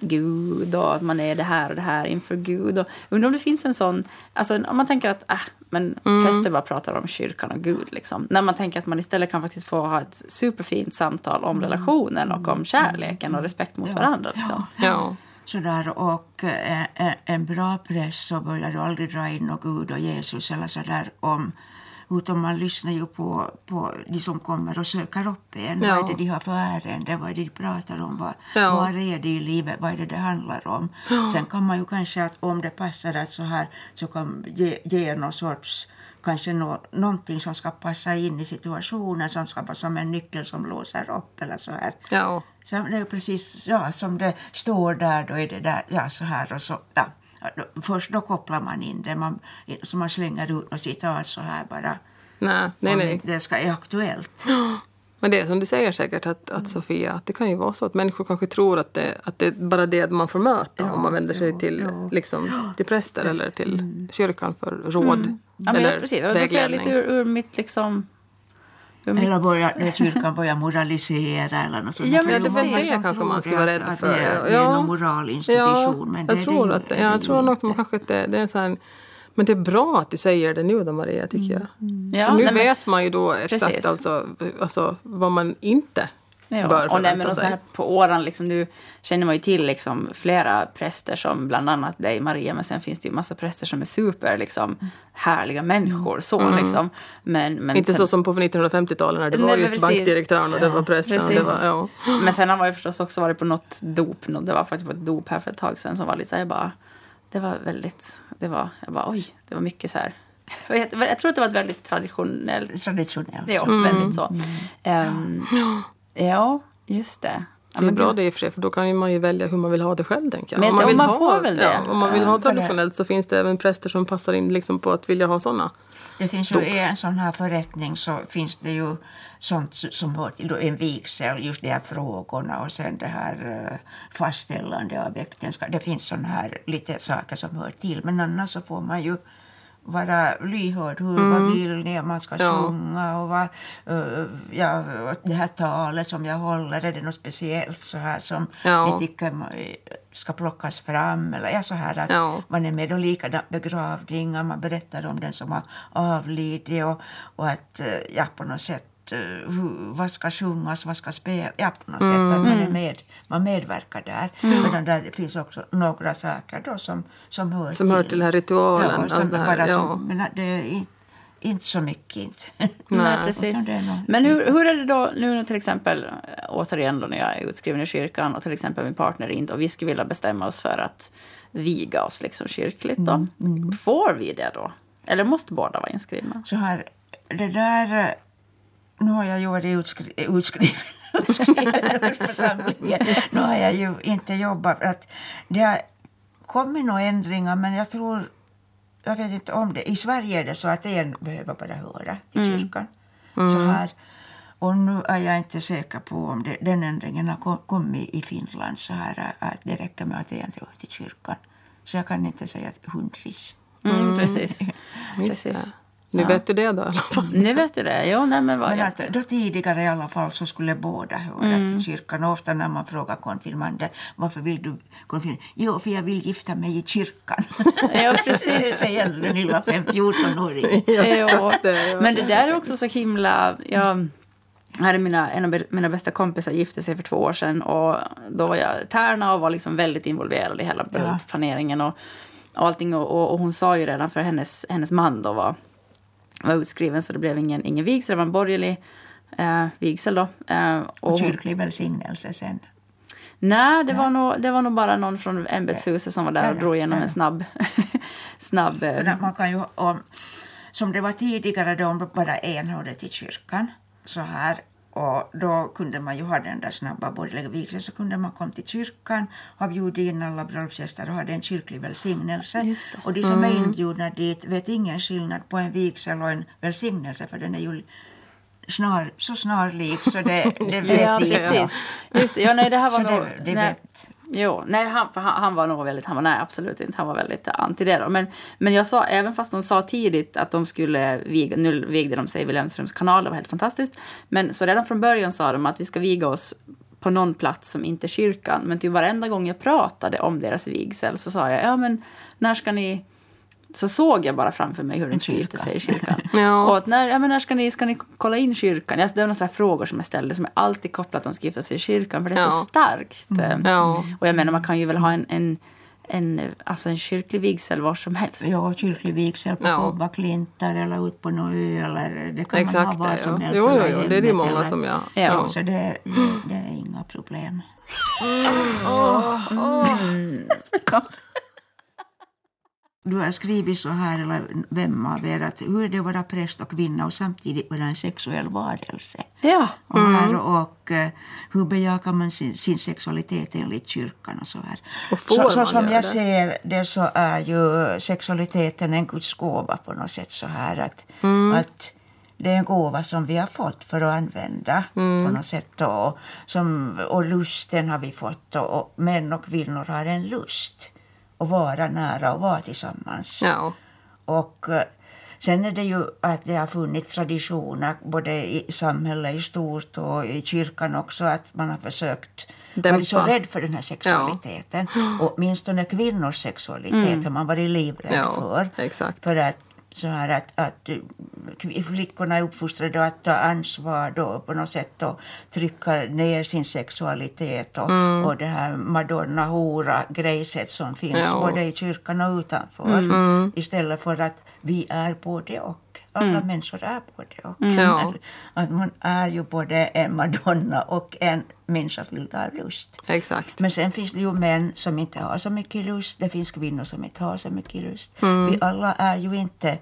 Gud och att man är det här och det här inför Gud. Och, undrar om det finns en sån, alltså om man tänker att äh, men präster bara pratar om kyrkan och Gud liksom. När man tänker att man istället kan faktiskt få ha ett superfint samtal om relationen och om kärleken och respekt mot varandra. Liksom. Ja. sådär, och eh, en, en bra präst så börjar du aldrig dra in något Gud och Jesus eller sådär om utan man lyssnar ju på, på de som kommer och söker upp en. Ja. Vad är det de har för ärende? Vad är det de pratar om? Vad, Ja. vad är det i livet? Vad är det det handlar om? Sen kan man ju kanske, att om det passar att så här, så kan ge, ge någon sorts kanske nå, någonting som ska passa in i situationen, som ska vara som en nyckel som låser upp eller så här. Ja. Så det är precis ja, som det står där, då är det där, ja så här och så. Ja. Först då kopplar man in det, man, så man slänger ut något citat så här bara. Nej, nej, nej. Det ska är aktuellt. Men det är som du säger säkert, att, att Sofia, att det kan ju vara så att människor kanske tror att det, att det är bara det man får möta om man vänder sig ja, till, ja. liksom, till präster eller till kyrkan för råd Ja, men eller ja, precis. Och då ser jag lite ur, ur mitt liksom... Eller mitt, börjar, när kyrkan börjar moralisera eller något sånt. Ja, men det var det kanske man ska vara rädd för. Det är, det är Ja. någon moralinstitution. men det jag är tror, det att, det jag tror nog att man kanske inte, det är så här, men det är bra att du säger det nu då Maria, tycker jag. ja, För nu nej, men- vet man ju då exakt Precis. alltså, alltså vad man inte Ja, bör och, nej, men och så här på åran, liksom, nu känner man ju till liksom, flera präster som bland annat dig Maria, men sen finns det ju massa präster som är super liksom, härliga människor. Så, liksom. men, men Mm. Inte sen, så som på 1950-talet när det Nej, var just precis. bankdirektören och det var prästen. och Det Precis. var, ja. Men sen har man ju förstås också varit på något dop. Det var faktiskt på ett dop här för ett tag sedan som var lite så här, jag bara, det var väldigt, det var, jag bara oj, det var mycket så här. Jag, tror att det var ett väldigt traditionellt Traditionellt. Ja, Mm. väldigt så. Ehm, ja, just det. Ja, Det är men bra det i och för sig, för då kan ju man ju välja hur man vill ha det själv. Tänker jag. Men om man, vill man ha, får väl det. Ja, om man vill ha Ja, för det- traditionellt så finns det även präster som passar in liksom på att vilja ha såna. Det finns ju i en sån här förrättning så finns det ju sånt som hör till då en vigsel, just de här frågorna och sen det här eh, fastställande av äktenskap. Det finns sån här lite saker som hör till men annars så får man ju vara lyhörd. Hur, Vad vill ni? Man ska Mm. Ja. sjunga och vad, eh, ja, det här talet som jag håller, är det något speciellt så här som Ja. ni tycker ma- ska plockas fram? Eller ja, så här att Ja. man är med och likadant begravningar, man berättar om den som har avlidit och, och att eh, ja, på något sätt eh, hur, vad ska sjungas, vad ska spelas, ja på något sätt att man, är med, man medverkar där. Medan där det finns också några saker då som, som hör Som till. hör till den här ritualen. Ja, som det här, bara ja. som, men det är inte, inte så mycket inte. Nej, precis. Men hur, hur är det då nu när till exempel, äh, återigen då när jag är utskriven i kyrkan och till exempel min partner inte och vi skulle vilja bestämma oss för att viga oss liksom kyrkligt då. Mm, Får vi det då? Eller måste båda vara inskrivna? Så här, det där... Nu har jag ju varit utskri, utskriven ur församlingen. Nu har jag ju inte jobbat. För att det har kommit några ändringar, men jag tror... Jag vet inte om det. I Sverige är det så att en behöver bara höra till kyrkan. Så här. Och nu är jag inte säker på om det, den ändringen har kom- kommit i Finland så här att det räcker med att en hör till kyrkan. Så jag kan inte säga att hundris. Mm, precis. Precis. Nu vet du det då i alla fall. Nu vet du det. Jo, nej men vad... Men jag- att då tidigare i alla fall så skulle båda höra Mm. till kyrkan. Och ofta när man frågar konfirmander varför vill du konfirmera? Jo, för jag vill gifta mig i kyrkan. Ja, Det precis. säger den lilla 14-åringen. Jo. det, ja. Men det där är också så himla... Jag hade mina, en av mina bästa kompisar gifte sig för två år sedan och då var jag tärna och var liksom väldigt involverad i hela bröllopsplaneringen och, och allting. Och, och, och hon sa ju redan för hennes, hennes man då var, var utskriven så det blev ingen, ingen vigsel, det var en borgerlig eh, vigsel då. Eh, och Och kyrklig välsignelse sen. nej, det var, nog, det var nog bara någon från ämbetshuset som var där och Ja, drog igenom ja. en snabb... snabb eh, man kan ju, om, som det var tidigare då om bara en hörde till kyrkan så här och då kunde man ju ha den där snabba borgerliga vigseln så kunde man komma till kyrkan ha bjudit in alla bröllopsgäster och hade en kyrklig välsignelse. Och de som är inbjudna dit vet ingen skillnad på en vigsel och en välsignelse för den är ju snar, så snarlik så det, det vet Ja, precis. Just. Ja, nej, det här var Så nog... det, det nej. vet. Jo, nej, han, för han, han var nog väldigt, han var, nej absolut inte, han var väldigt anti det då. Men, men jag sa, även fast de sa tidigt att de skulle viga, nu vigde de sig vid Lönströms kanal, det var helt fantastiskt. Men så redan från början sa de att vi ska viga oss på någon plats som inte är kyrkan. Men typ varenda gång jag pratade om deras vigsel så sa jag, ja men när ska ni... Så såg jag bara framför mig hur de gifte sig i kyrkan. Ja. Och att när, ja, men när ska, ni, ska ni kolla in kyrkan? Ja, det var några frågor som jag ställde som är alltid kopplat att de ska gifta sig i kyrkan. För det är så Ja. starkt. Ja. Och jag menar, man kan ju väl ha en, en, en, alltså en kyrklig vigsel var som helst. Ja, kyrklig vigsel på Ja. Kobba-Klintar eller ut på någon ö eller det kan Exakt man ha var som Ja. helst. Jo, jo, jo, det är det många eller- som gör. Ja. Ja. Så det, det, det är inga problem. Du har skrivit så här, eller vem av er, att hur är det att vara präst och kvinna och samtidigt vara en sexuell varelse? Ja. Och, här, och eh, hur bejakar man sin, sin sexualitet enligt kyrkan och så här. Och får så, så som jag det? ser det så är ju sexualiteten en Guds gåva på något sätt så här att, Mm. att det är en gåva som vi har fått för att använda Mm. på något sätt. Och, som, och lusten har vi fått och, och män och kvinnor har en lust att vara nära och vara tillsammans. Ja. Och eh, sen är det ju att det har funnits traditioner både i samhället i stort och i kyrkan också att man har försökt Dämpa. varit så rädd för den här sexualiteten. Och åtminstone kvinnors sexualitet har man varit livrädd Ja, för. exakt. För att, så här att, att eh, flickorna är uppfostrade att ta ansvar då på något sätt och trycka ner sin sexualitet och, Mm. och det här madonna hora grejset som finns Ja. både i kyrkan och utanför. Mm. Istället för att vi är både och. Alla människor är både och. Mm. Ja. Att man är ju både en madonna och en människa fylld av lust. Exakt. Men sen finns det ju män som inte har så mycket lust. Det finns kvinnor som inte har så mycket lust. Mm. Vi alla är ju inte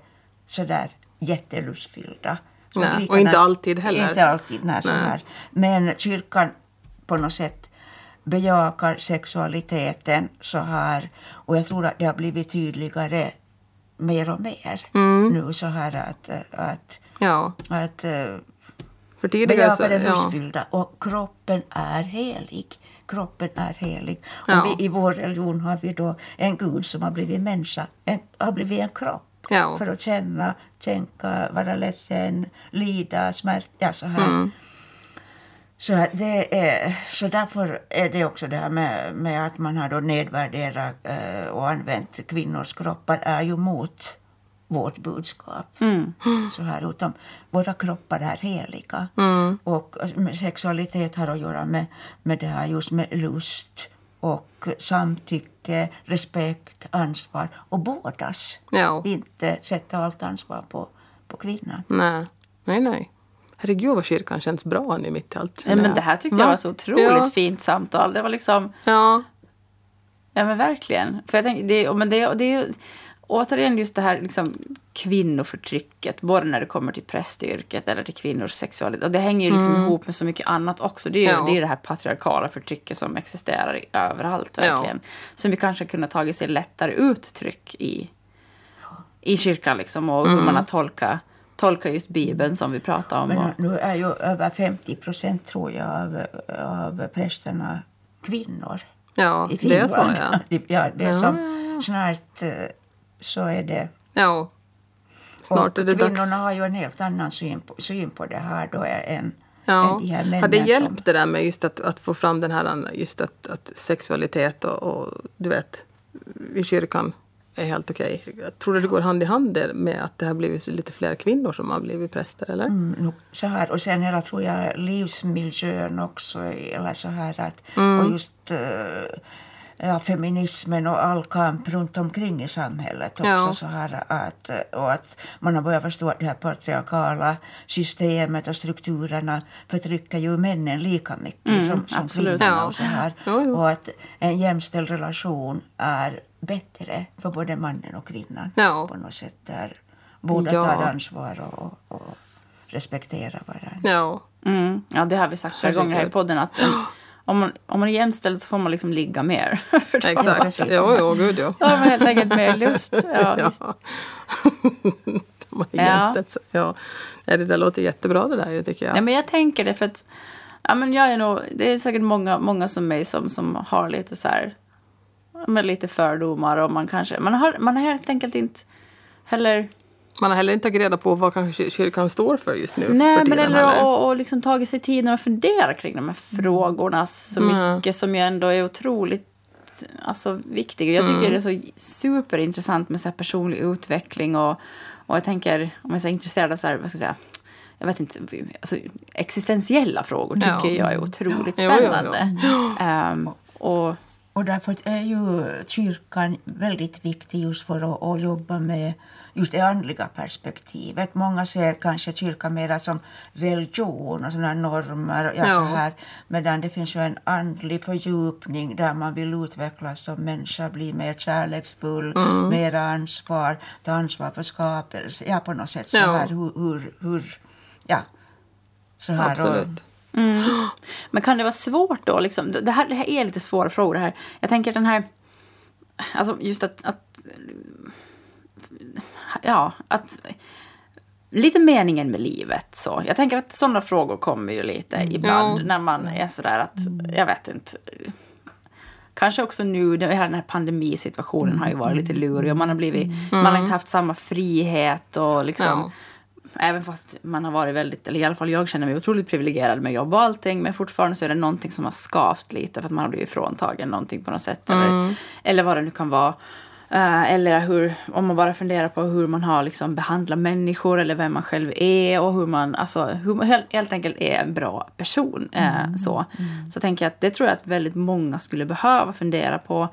så där jättelustfyllda. Så Nej, och inte alltid heller. Inte alltid, nej, Nej. Men kyrkan på något sätt bejakar sexualiteten så här. Och jag tror att det har blivit tydligare mer och mer Mm. nu så här att, att, Ja. att eh, För tidigare så... det Ja. Och kroppen är helig. Kroppen är helig. Ja. Och vi, I vår religion har vi då en gud som har blivit människa, en, har blivit en kropp. Ja. För att känna, tänka, vara ledsen, lida, smärta, ja, så här. Mm. Så, det är, så därför är det också det här med, med att man har då nedvärderat eh, och använt kvinnors kroppar är ju mot vårt budskap. Så här, utan våra kroppar är heliga. Och med sexualitet har att göra med, med det här just med lust och samtycke, respekt, ansvar och bådas. Ja. Inte sätta allt ansvar på, på kvinnan. Nej. Nej, nej. Herregud vad kyrkan känns bra nu mitt i allt. Ja, men det här tyckte jag Va? var så otroligt Ja. fint samtal. Det var liksom... Ja. Ja, men verkligen. För jag tänker, det, men det, det är ju återigen just det här liksom, kvinnoförtrycket, både när det kommer till prästyrket eller till kvinnors sexualitet. Och det hänger ju liksom ihop med så mycket annat också. Det är ju Ja. det, är det här patriarkala förtrycket som existerar i, överallt, verkligen. Som vi kanske kunde tagit sig lättare uttryck i, i kyrkan, liksom, och hur man har tolkat tolka just Bibeln som vi pratade om. Men nu är ju över 50 procent tror jag av, av prästerna kvinnor. Ja, i det är så ja. ja, det är Ja, som ja, snart eh, så är det Ja. Snart är det kvinnorna dags. har ju en helt annan syn på, syn på det här då än, Ja. Har det hjälpt det där med just att, att få fram den här just att, att sexualitet och, och du vet i kyrkan är helt okej? Jag tror du det går hand i hand med att det har blivit lite fler kvinnor som har blivit präster eller? Mm, så här. Och sen hela, tror jag, livsmiljön också. Eller så här att, Mm. Och just eh, ja, feminismen och all kamp runt omkring i samhället också. Ja. Så här att, och att man har börjat förstå att det här patriarkala systemet och strukturerna förtrycker ju männen lika mycket som, som absolut. kvinnorna. Ja. Och, så här. Och att en jämställd relation är bättre för både mannen och kvinnan. Ja. På något sätt där båda Ja. tar ansvar och, och respekterar varandra. Ja. Mm. Ja, det har vi sagt flera gånger här i podden. Att en, om, man, om man är jämställd så får man liksom ligga mer. För man- Exakt. Jo, jo, gud ja. Då har man helt enkelt mer lust. Ja, visst. Ja. De har Ja. jämställt sig. Ja. Ja, det där låter jättebra det där, tycker jag. Nej, men jag tänker det för att ja, men jag är nog, det är säkert många, många som mig som, som har lite så här, ja, men lite fördomar och man kanske, man har, man har helt enkelt inte heller, Man har heller inte tagit reda på vad kanske kyrkan står för just nu. nej för men eller och, och liksom tagit sig tiden att fundera kring de här frågorna så Mm. mycket som ju ändå är otroligt alltså, viktiga. Jag tycker Mm. det är så superintressant med så här personlig utveckling och, och jag tänker, om jag är så intresserad av så här, vad ska jag säga, jag vet inte, alltså, existentiella frågor tycker Ja. jag är otroligt Jo, jo, jo. spännande. Ehm, och Och därför är ju kyrkan väldigt viktig just för att, att jobba med just det andliga perspektivet. Många ser kanske kyrkan mer som religion och sådana normer. och Ja, Ja. Så här. Medan det finns ju en andlig fördjupning där man vill utvecklas som människa, bli mer kärleksfull, Mm. mer ansvar, ta ansvar för skapelse. Ja, på något sätt så Ja. här hur, hur, hur ja. Så här och- Absolut. Men kan det vara svårt då? Liksom? Det, här, det här är lite svåra frågor. Det här. Jag tänker den här... Alltså just att... att ja, att... Lite meningen med livet. Så. Jag tänker att sådana frågor kommer ju lite ibland Ja. när man är sådär att... Jag vet inte. Kanske också nu, hela den här pandemisituationen har ju varit lite lurig och man har blivit... Man har inte haft samma frihet och liksom... Ja. Även fast man har varit väldigt, eller i alla fall jag känner mig otroligt privilegierad med jobb och allting. Men fortfarande så är det någonting som har skavt lite för att man har blivit fråntagen någonting på något sätt. Eller, eller vad det nu kan vara. Eh, eller hur, om man bara funderar på hur man har liksom behandlat människor eller vem man själv är och hur man, alltså, hur man helt, helt enkelt är en bra person. eh, så. så tänker jag att det tror jag att väldigt många skulle behöva fundera på.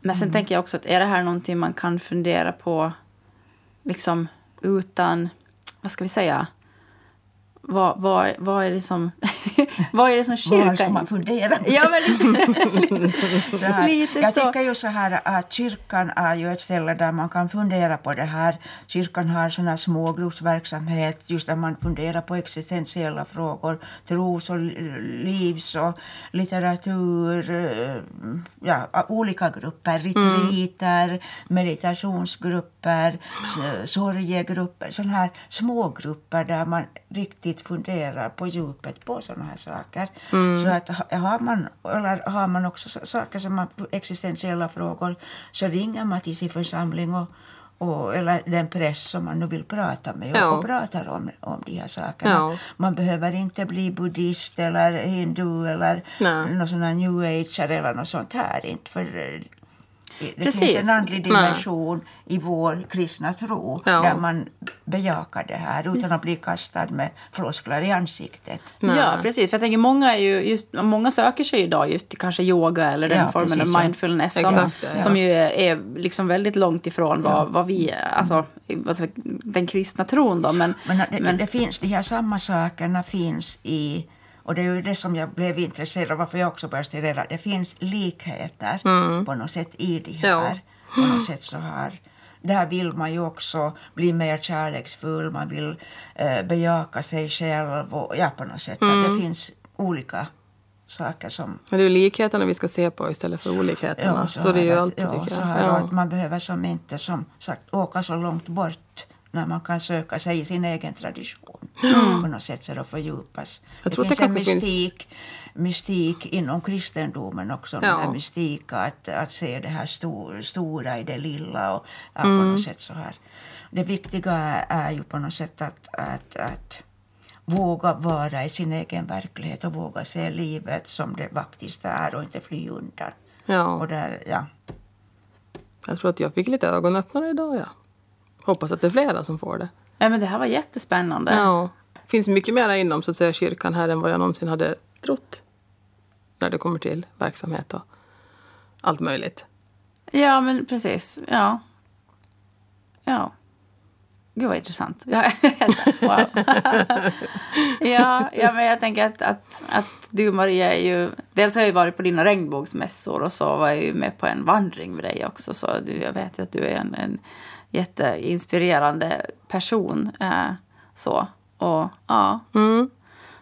Men sen tänker jag också att är det här någonting man kan fundera på liksom utan, vad ska vi säga, vad, vad, vad är det som, vad är det som Var ska kyrkan... man fundera? Ja, men lite, Så här. Lite jag så. tycker ju så här att kyrkan är ju ett ställe där man kan fundera på det här. Kyrkan har sån här smågruppsverksamhet just där man funderar på existentiella frågor, tros och livs och litteratur, eh, ja, olika grupper, retriter, meditationsgrupper, s- sorgegrupper, sådana här smågrupper där man riktigt funderar på djupet på sådana här saker. Så att ha- har man, eller har man också så- saker som man, existentiella frågor så ringer man till sin församling och, och, eller den press som man nu vill prata med och, Ja. och pratar om, om de här sakerna. Ja. Man behöver inte bli buddhist eller hindu eller Nej. någon sån new age eller något sånt här. Inte, för eh, det Precis. finns en andlig Nej. dimension i vår kristna tro Ja. där man bejakar det här utan att bli kastad med floskler i ansiktet. Nej. Ja, precis. För jag tänker många, är ju just, många söker sig idag just till kanske yoga eller den Ja, formen precis, av ja. mindfulness som, Exakt, ja, ja. som ju är, är liksom väldigt långt ifrån vad, vad vi, alltså, alltså den kristna tron då. Men, Men, det, men det finns, de här samma sakerna finns i och det är ju det som jag blev intresserad av, varför jag också började studera. Det finns likheter på något sätt i de här. Ja. På något sätt så här. Där vill man ju också bli mer kärleksfull, man vill eh, bejaka sig själv och ja, på något sätt. Det finns olika saker som Men det är likheterna vi ska se på istället för olikheterna. så, det är ju alltid, ja, tycker så jag. Ja. att man behöver som inte som sagt åka så långt bort när man kan söka sig i sin egen tradition. På något sätt så det fördjupas. Jag det tror att finns det en kanske finns- mystik, mystik inom kristendomen också. Ja. Den mystika att, att se det här stor, stora i det lilla och ja, på Mm. något sätt så här. Det viktiga är, är ju på något sätt att, att, att våga vara i sin egen verklighet och våga se livet som det faktiskt är och inte fly undan. Och Ja, där, ja. jag tror att jag fick lite ögonöppnare idag. Ja. Hoppas att det är flera som får det. Ja, men det här var jättespännande. Ja. Det finns mycket mer inom så att säga, kyrkan här än vad jag någonsin hade trott. När det kommer till verksamhet och allt möjligt. Ja, men precis. Ja. Ja. Gud vad intressant. Ja, wow. ja, ja, men jag tänker att, att, att du Maria är ju... Dels har jag ju varit på dina regnbågsmässor och så var jag ju med på en vandring med dig också. Så du, jag vet ju att du är en, en jätteinspirerande person. Eh, så. Och ja. Mm.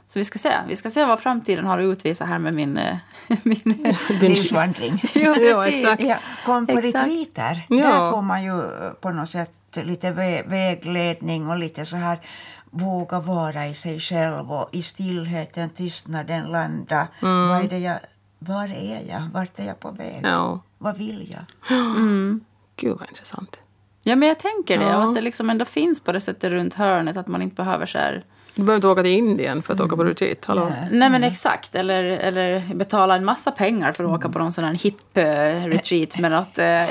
Så vi ska se. Vi ska se vad framtiden har att utvisa här med min... eh, min Din, Livsvandring. jo, Ja, precis. exakt. Ja, kom på Exakt. retreater. Ja. Där får man ju eh, på något sätt lite vä- vägledning och lite så här våga vara i sig själv och i stillheten, tystnaden landa. Vad är det jag, var är jag? Vart är jag på väg? ja. Vad vill jag? Gud vad intressant. Ja, men jag tänker det. Ja. Och att det liksom ändå finns på det sättet runt hörnet. Att man inte behöver så här... Du behöver inte åka till Indien för att åka på retreat. Hallå? Nej. Nej, men exakt. Eller, eller betala en massa pengar för att åka på någon sån här hipp eh, retreat. Men att... Eh,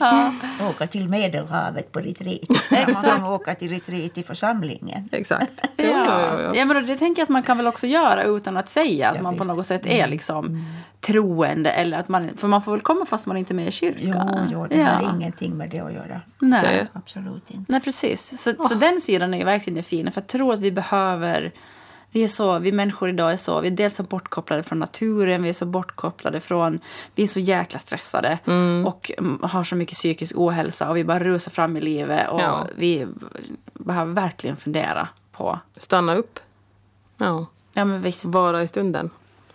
ja. Åka till Medelhavet på retreat. Man kan åka till retreat i församlingen. Exakt. Jo, Ja. jo, jo, jo. Ja, men det tänker jag att man kan väl också göra utan att säga att Ja, man på visst. något sätt är liksom troende. Eller att man, för man får väl komma fast man inte är med i Jo, kyrkan. jo, det har ingenting med det att göra. Nej. Så- Absolut inte. Nej, precis. Så, så den sidan är ju verkligen fin. För jag tror att vi behöver... Vi, är så, vi människor idag är så... Vi är dels så bortkopplade från naturen, vi är så bortkopplade från... Vi är så jäkla stressade och mm, har så mycket psykisk ohälsa och vi bara rusar fram i livet. Och Ja. Vi behöver verkligen fundera på... Stanna upp. Ja. Ja, men visst. Vara i stunden.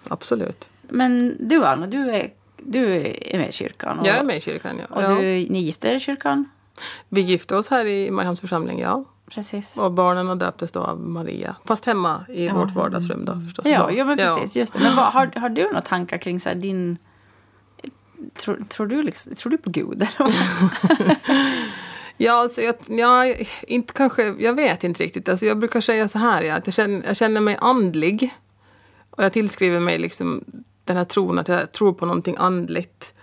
Absolut. Men du, Anna, du är, du är med i kyrkan. Och, Jag är med i kyrkan. Ja. Och ja. du, ni gifte er i kyrkan? Vi gifte oss här i Mariehamns församling, ja. Precis. Och barnen döptes då av Maria. Fast hemma i vårt vardagsrum då förstås. Ja, då. ja men precis. Just det. Men vad, har, har du några tankar kring så här, din... Tror, tror, du liksom, tror du på Gud? Ja, alltså jag, ja, inte kanske, jag vet inte riktigt. Alltså jag brukar säga så här, ja, att jag, känner, jag känner mig andlig. Och jag tillskriver mig liksom den här tron att jag tror på någonting andligt.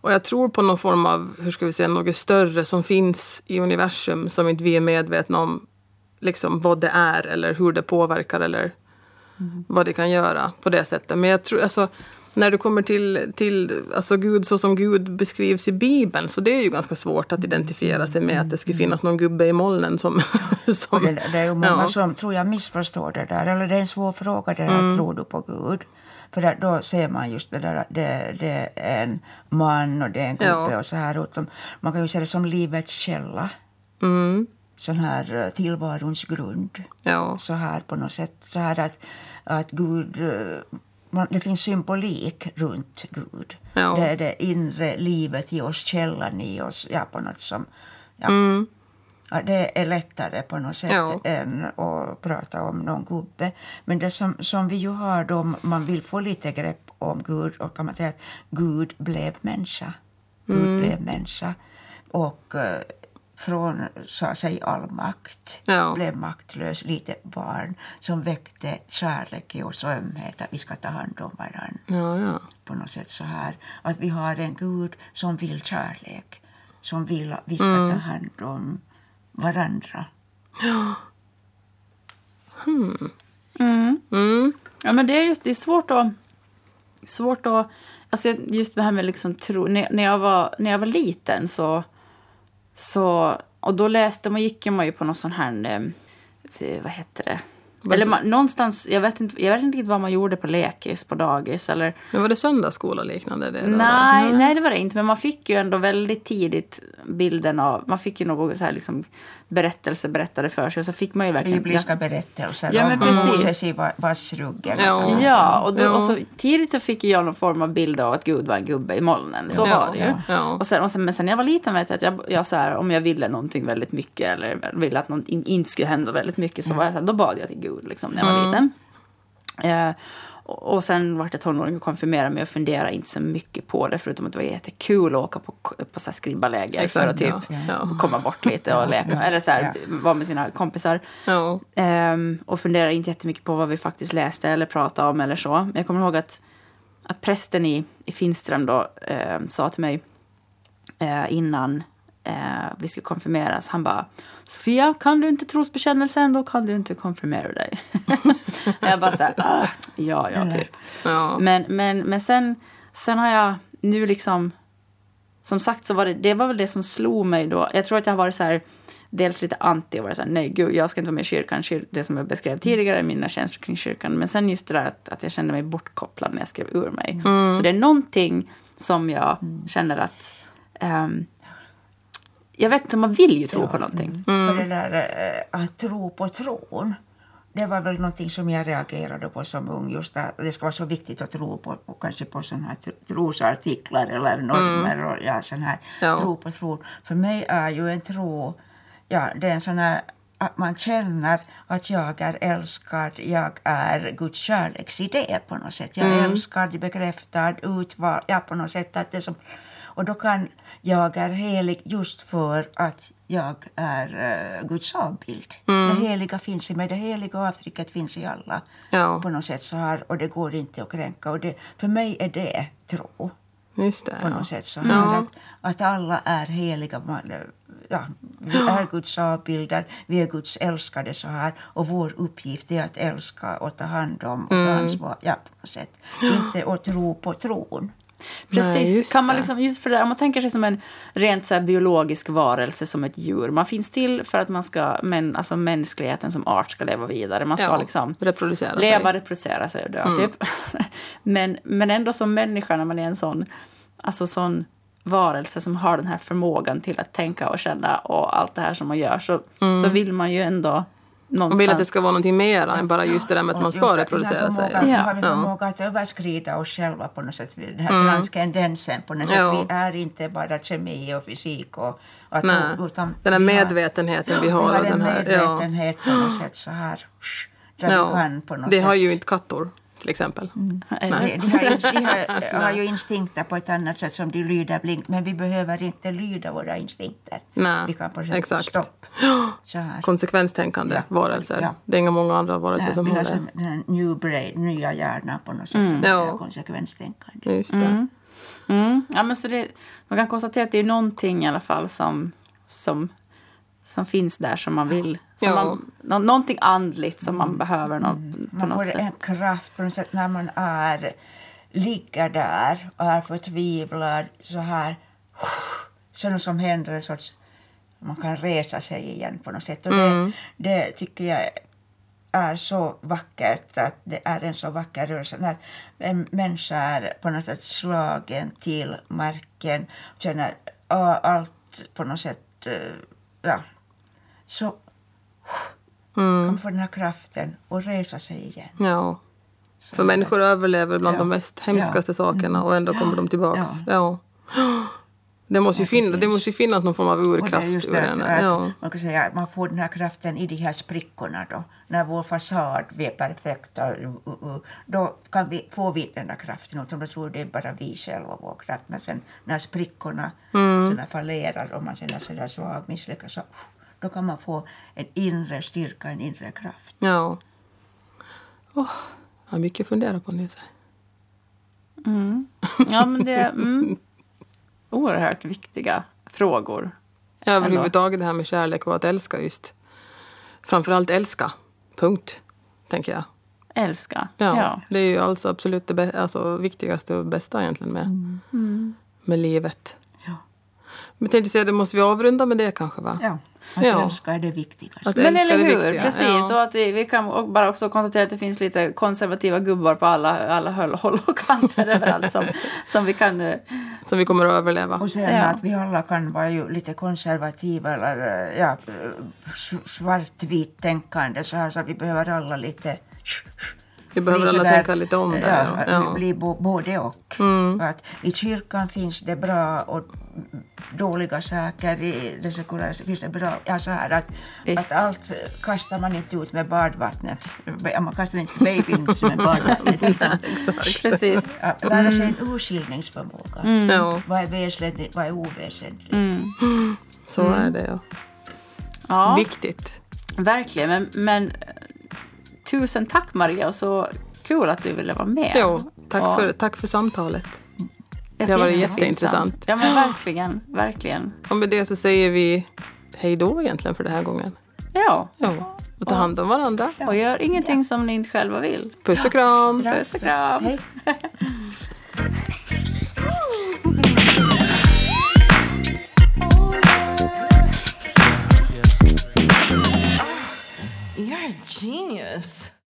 Och jag tror på någon form av, hur ska vi säga, något större som finns i universum som inte vi är medvetna om liksom vad det är eller hur det påverkar eller vad det kan göra på det sättet. Men jag tror, alltså, när det kommer till, till alltså Gud så som Gud beskrivs i Bibeln så det är ju ganska svårt att identifiera sig med att det skulle finnas någon gubbe i molnen som... Som det, det är ju många ja. som tror jag missförstår det där. Eller det är en svår fråga det där, tror du på Gud? För där, då ser man just det där det, det är en man och det är en gubbe Ja. och så här. Utom, man kan ju se det som livets källa. Mm, Sån här eh, tillvarons grund. ja. Så här på något sätt. Så här att, att Gud... eh, Det finns symbolik runt Gud. Ja. Det är det inre livet i oss, källan i oss. Ja, på något som... Ja. Mm, Ja, det är lättare på något sätt Ja. än att prata om någon gubbe. Men det som, som vi ju har då, om man vill få lite grepp om Gud, och kan man säga att Gud blev människa. Gud Mm. blev människa. Och eh, från, sa sig all makt, Ja. blev maktlös, litet barn som väckte kärlek i oss och ömhet, att vi ska ta hand om varandra ja, ja. på något sätt så här. Att vi har en Gud som vill kärlek. Som vill att vi ska Mm. ta hand om varandra. Ja. Hmm. Mm, Mm. Ja, men det är just det är svårt att... Svårt att alltså just det här med liksom tro. När, när, jag var, när jag var liten så... så och då läste man, gick man ju på någon sån här... Eh, vad heter det? Eller man, någonstans, jag vet, inte, jag vet inte vad man gjorde på lekis, på dagis eller... Men var det söndagsskola liknande? Det, nej, nej, det var det inte. Men man fick ju ändå väldigt tidigt bilden av... Man fick ju något så här liksom berättelse berättade för sig. Och så fick man ju verkligen... Bibliska berättelser ja, men om precis. Moses i vassruggen. Ja. Ja, och, då, Ja. och så tidigt så fick jag någon form av bild av att Gud var en gubbe i molnen. Så Ja, var det ju. ja. Och sen, och sen, men sen när jag var liten vet jag att jag, jag så här, om jag ville någonting väldigt mycket eller ville att någonting inte skulle hända väldigt mycket så var jag så här, då bad jag till Gud liksom, när jag var liten. Eh, och, sen vart jag tonåring och konfirmerade mig och funderade inte så mycket på det förutom att det var jättekul att åka på, på så här skribbaläger för att typ ja, ja. komma bort lite och leka. Eller så här, vara med sina kompisar. Ja. Ehm, och funderade inte jättemycket på vad vi faktiskt läste eller pratade om eller så. Men jag kommer ihåg att, att prästen i, i Finström då ehm, sa till mig eh, innan eh, vi skulle konfirmeras. Han bara Sofia, kan du inte trosbekännelsen då kan du inte konfirmera dig. jag bara så här, "Ah, ja, ja, typ. Ja. Men, men, men sen, sen har jag nu liksom... Som sagt så var det, det var väl det som slog mig då. Jag tror att jag har varit så här, dels lite anti och varit så här, nej gud, jag ska inte vara med i kyrkan. Kyr, det som jag beskrev tidigare, mina känslor kring kyrkan. Men sen just det där att, att jag kände mig bortkopplad när jag skrev ur mig. Så det är någonting som jag känner att... ehm, jag vet inte, man vill ju tro på någonting. För det där eh, att tro på tron. Det var väl någonting som jag reagerade på som ung. Just att det ska vara så viktigt att tro på, på kanske på sådana här tro- trosartiklar eller normer och ja, sån här Ja. tro på tron. För mig är ju en tro, ja det är en sån här att man känner att jag är älskad, jag är Guds kärleksidé på något sätt. Jag är älskad, bekräftad, utvald, ja på något sätt. Att det som, och då kan jag är helig just för att jag är uh, Guds avbild. Det heliga finns i mig, det heliga avtrycket finns i alla. Ja. På något sätt så här, och det går inte att kränka. Och det, för mig är det tro Just det. på Ja. något sätt. Så här, att, att alla är heliga. Man, ja, vi är Guds avbilder, vi är Guds älskade så här. Och vår uppgift är att älska och ta hand om och ta ansvar. Ja, på något sätt. Inte att tro på tron. Precis. Nej, just kan man liksom, just för det där, om man tänker sig som en rent så biologisk varelse, som ett djur. Man finns till för att man ska, men, alltså mänskligheten som art ska leva vidare. Man ska Ja, liksom reproducera sig. leva, reproducera sig och dö, typ. men, men ändå som människa, när man är en sån, alltså sån varelse som har den här förmågan till att tänka och känna och allt det här som man gör, så, så vill man ju ändå någonstans... Man vill att det ska vara någonting mer än bara just det där med att man ska reproducera sig. Ja. Har vi Ja. förmåga att överskrida oss själva på något sätt. Den här transcendensen på något sätt. Ja. Vi är inte bara kemi och fysik och att, utan Den här vi har- medvetenheten vi Vi har. har och en den här, ja. medvetenhet på något sätt så här. Där vi Ja. kan på något Det sätt. har ju inte kattor, till exempel. Nej. De, de, har, de har, har ju instinkter på ett annat sätt som de lyder blink, men vi behöver inte lyda våra instinkter. Nej, vi kan på sätt exakt. stopp. Så här. Konsekvenstänkande Ja. varelser. Ja. Det är inga många andra varelser Nej, som vi har det. sån- den new brain, nya hjärnan på något sätt som Ja. är konsekvenstänkande. Just det. Mm. Ja, men så det, man kan konstatera att det är någonting i alla fall som, som, som finns där som man vill. Som man, nå, någonting andligt som man behöver nå, på Man något får sätt. en kraft på något sätt när man är, ligger där och är förtvivlad så här. Så något som händer en sorts, man kan resa sig igen på något sätt. Och det, det tycker jag är så vackert, att det är en så vacker rörelse. När en människa är på något sätt slagen till marken, känner ah, allt på något sätt, eh, ja, så kan man få den här kraften och resa sig igen. Ja. För människor överlever bland Ja. de mest hemskaste Ja. sakerna och ändå kommer de tillbaks. Ja. Det, måste ju finna, det måste ju finnas någon form av Och urkraft ur henne. Ja. man kan säga att man får den här kraften i de här sprickorna då. När vår fasad är perfekta, uh, då kan vi, får vi den där kraften. Utan då tror det är bara vi själva vår kraft. Men sen när sprickorna Mm. fallerar och man känner sig där svag, misslyckas, så, då kan man få en inre styrka, en inre kraft. ja. Oh, jag har mycket att fundera på nu. så här. Ja, men det är mm, oerhört viktiga frågor. Ja, överhuvudtaget det här med kärlek och att älska just. Framförallt älska. Punkt. Tänker jag. Älska. Ja, Ja. Det är ju alltså absolut det alltså, viktigaste och bästa egentligen med, med livet. Men tänkte säga, det måste vi avrunda med det kanske va? Ja, att Ja. älska är det viktigaste. Att Men eller hur, viktiga. precis. Ja. Och att vi, vi kan och bara också konstatera att det finns lite konservativa gubbar på alla, alla håll, håll och kanter överallt som, som vi kan... eh, Som vi kommer att överleva. Och sen Ja. att vi alla kan vara ju lite konservativa eller eh, ja, s- svartvit tänkande så här så att vi behöver alla lite Vi behöver alla sådär, tänka lite om det. Ja, Ja. Ja. Mm. bli både och. För att I kyrkan finns det bra och dåliga saker, i det sekulära finns det bra. Ja, så här att, Visst. att allt kastar man inte ut med badvattnet. Man kastar inte babyn med badvattnet. utan Exakt. Precis. ja, lära sig en urskiljningsförmåga. Mm. Ja, Vad är väsentligt, vad är oväsentligt? så är det. Ja. Ja, Viktigt. verkligen. Men, men eh, tusen tack Maria och så kul att du ville vara med. Jo, tack, Ja. för, tack för samtalet. Det har varit jätteintressant. Ja men verkligen, verkligen. Och med det så säger vi hej då egentligen för den här gången. Ja, Ja, och ta hand om varandra. och gör ingenting som ni inte själva vill. Puss och kram. Puss och kram. Hej. You're a genius.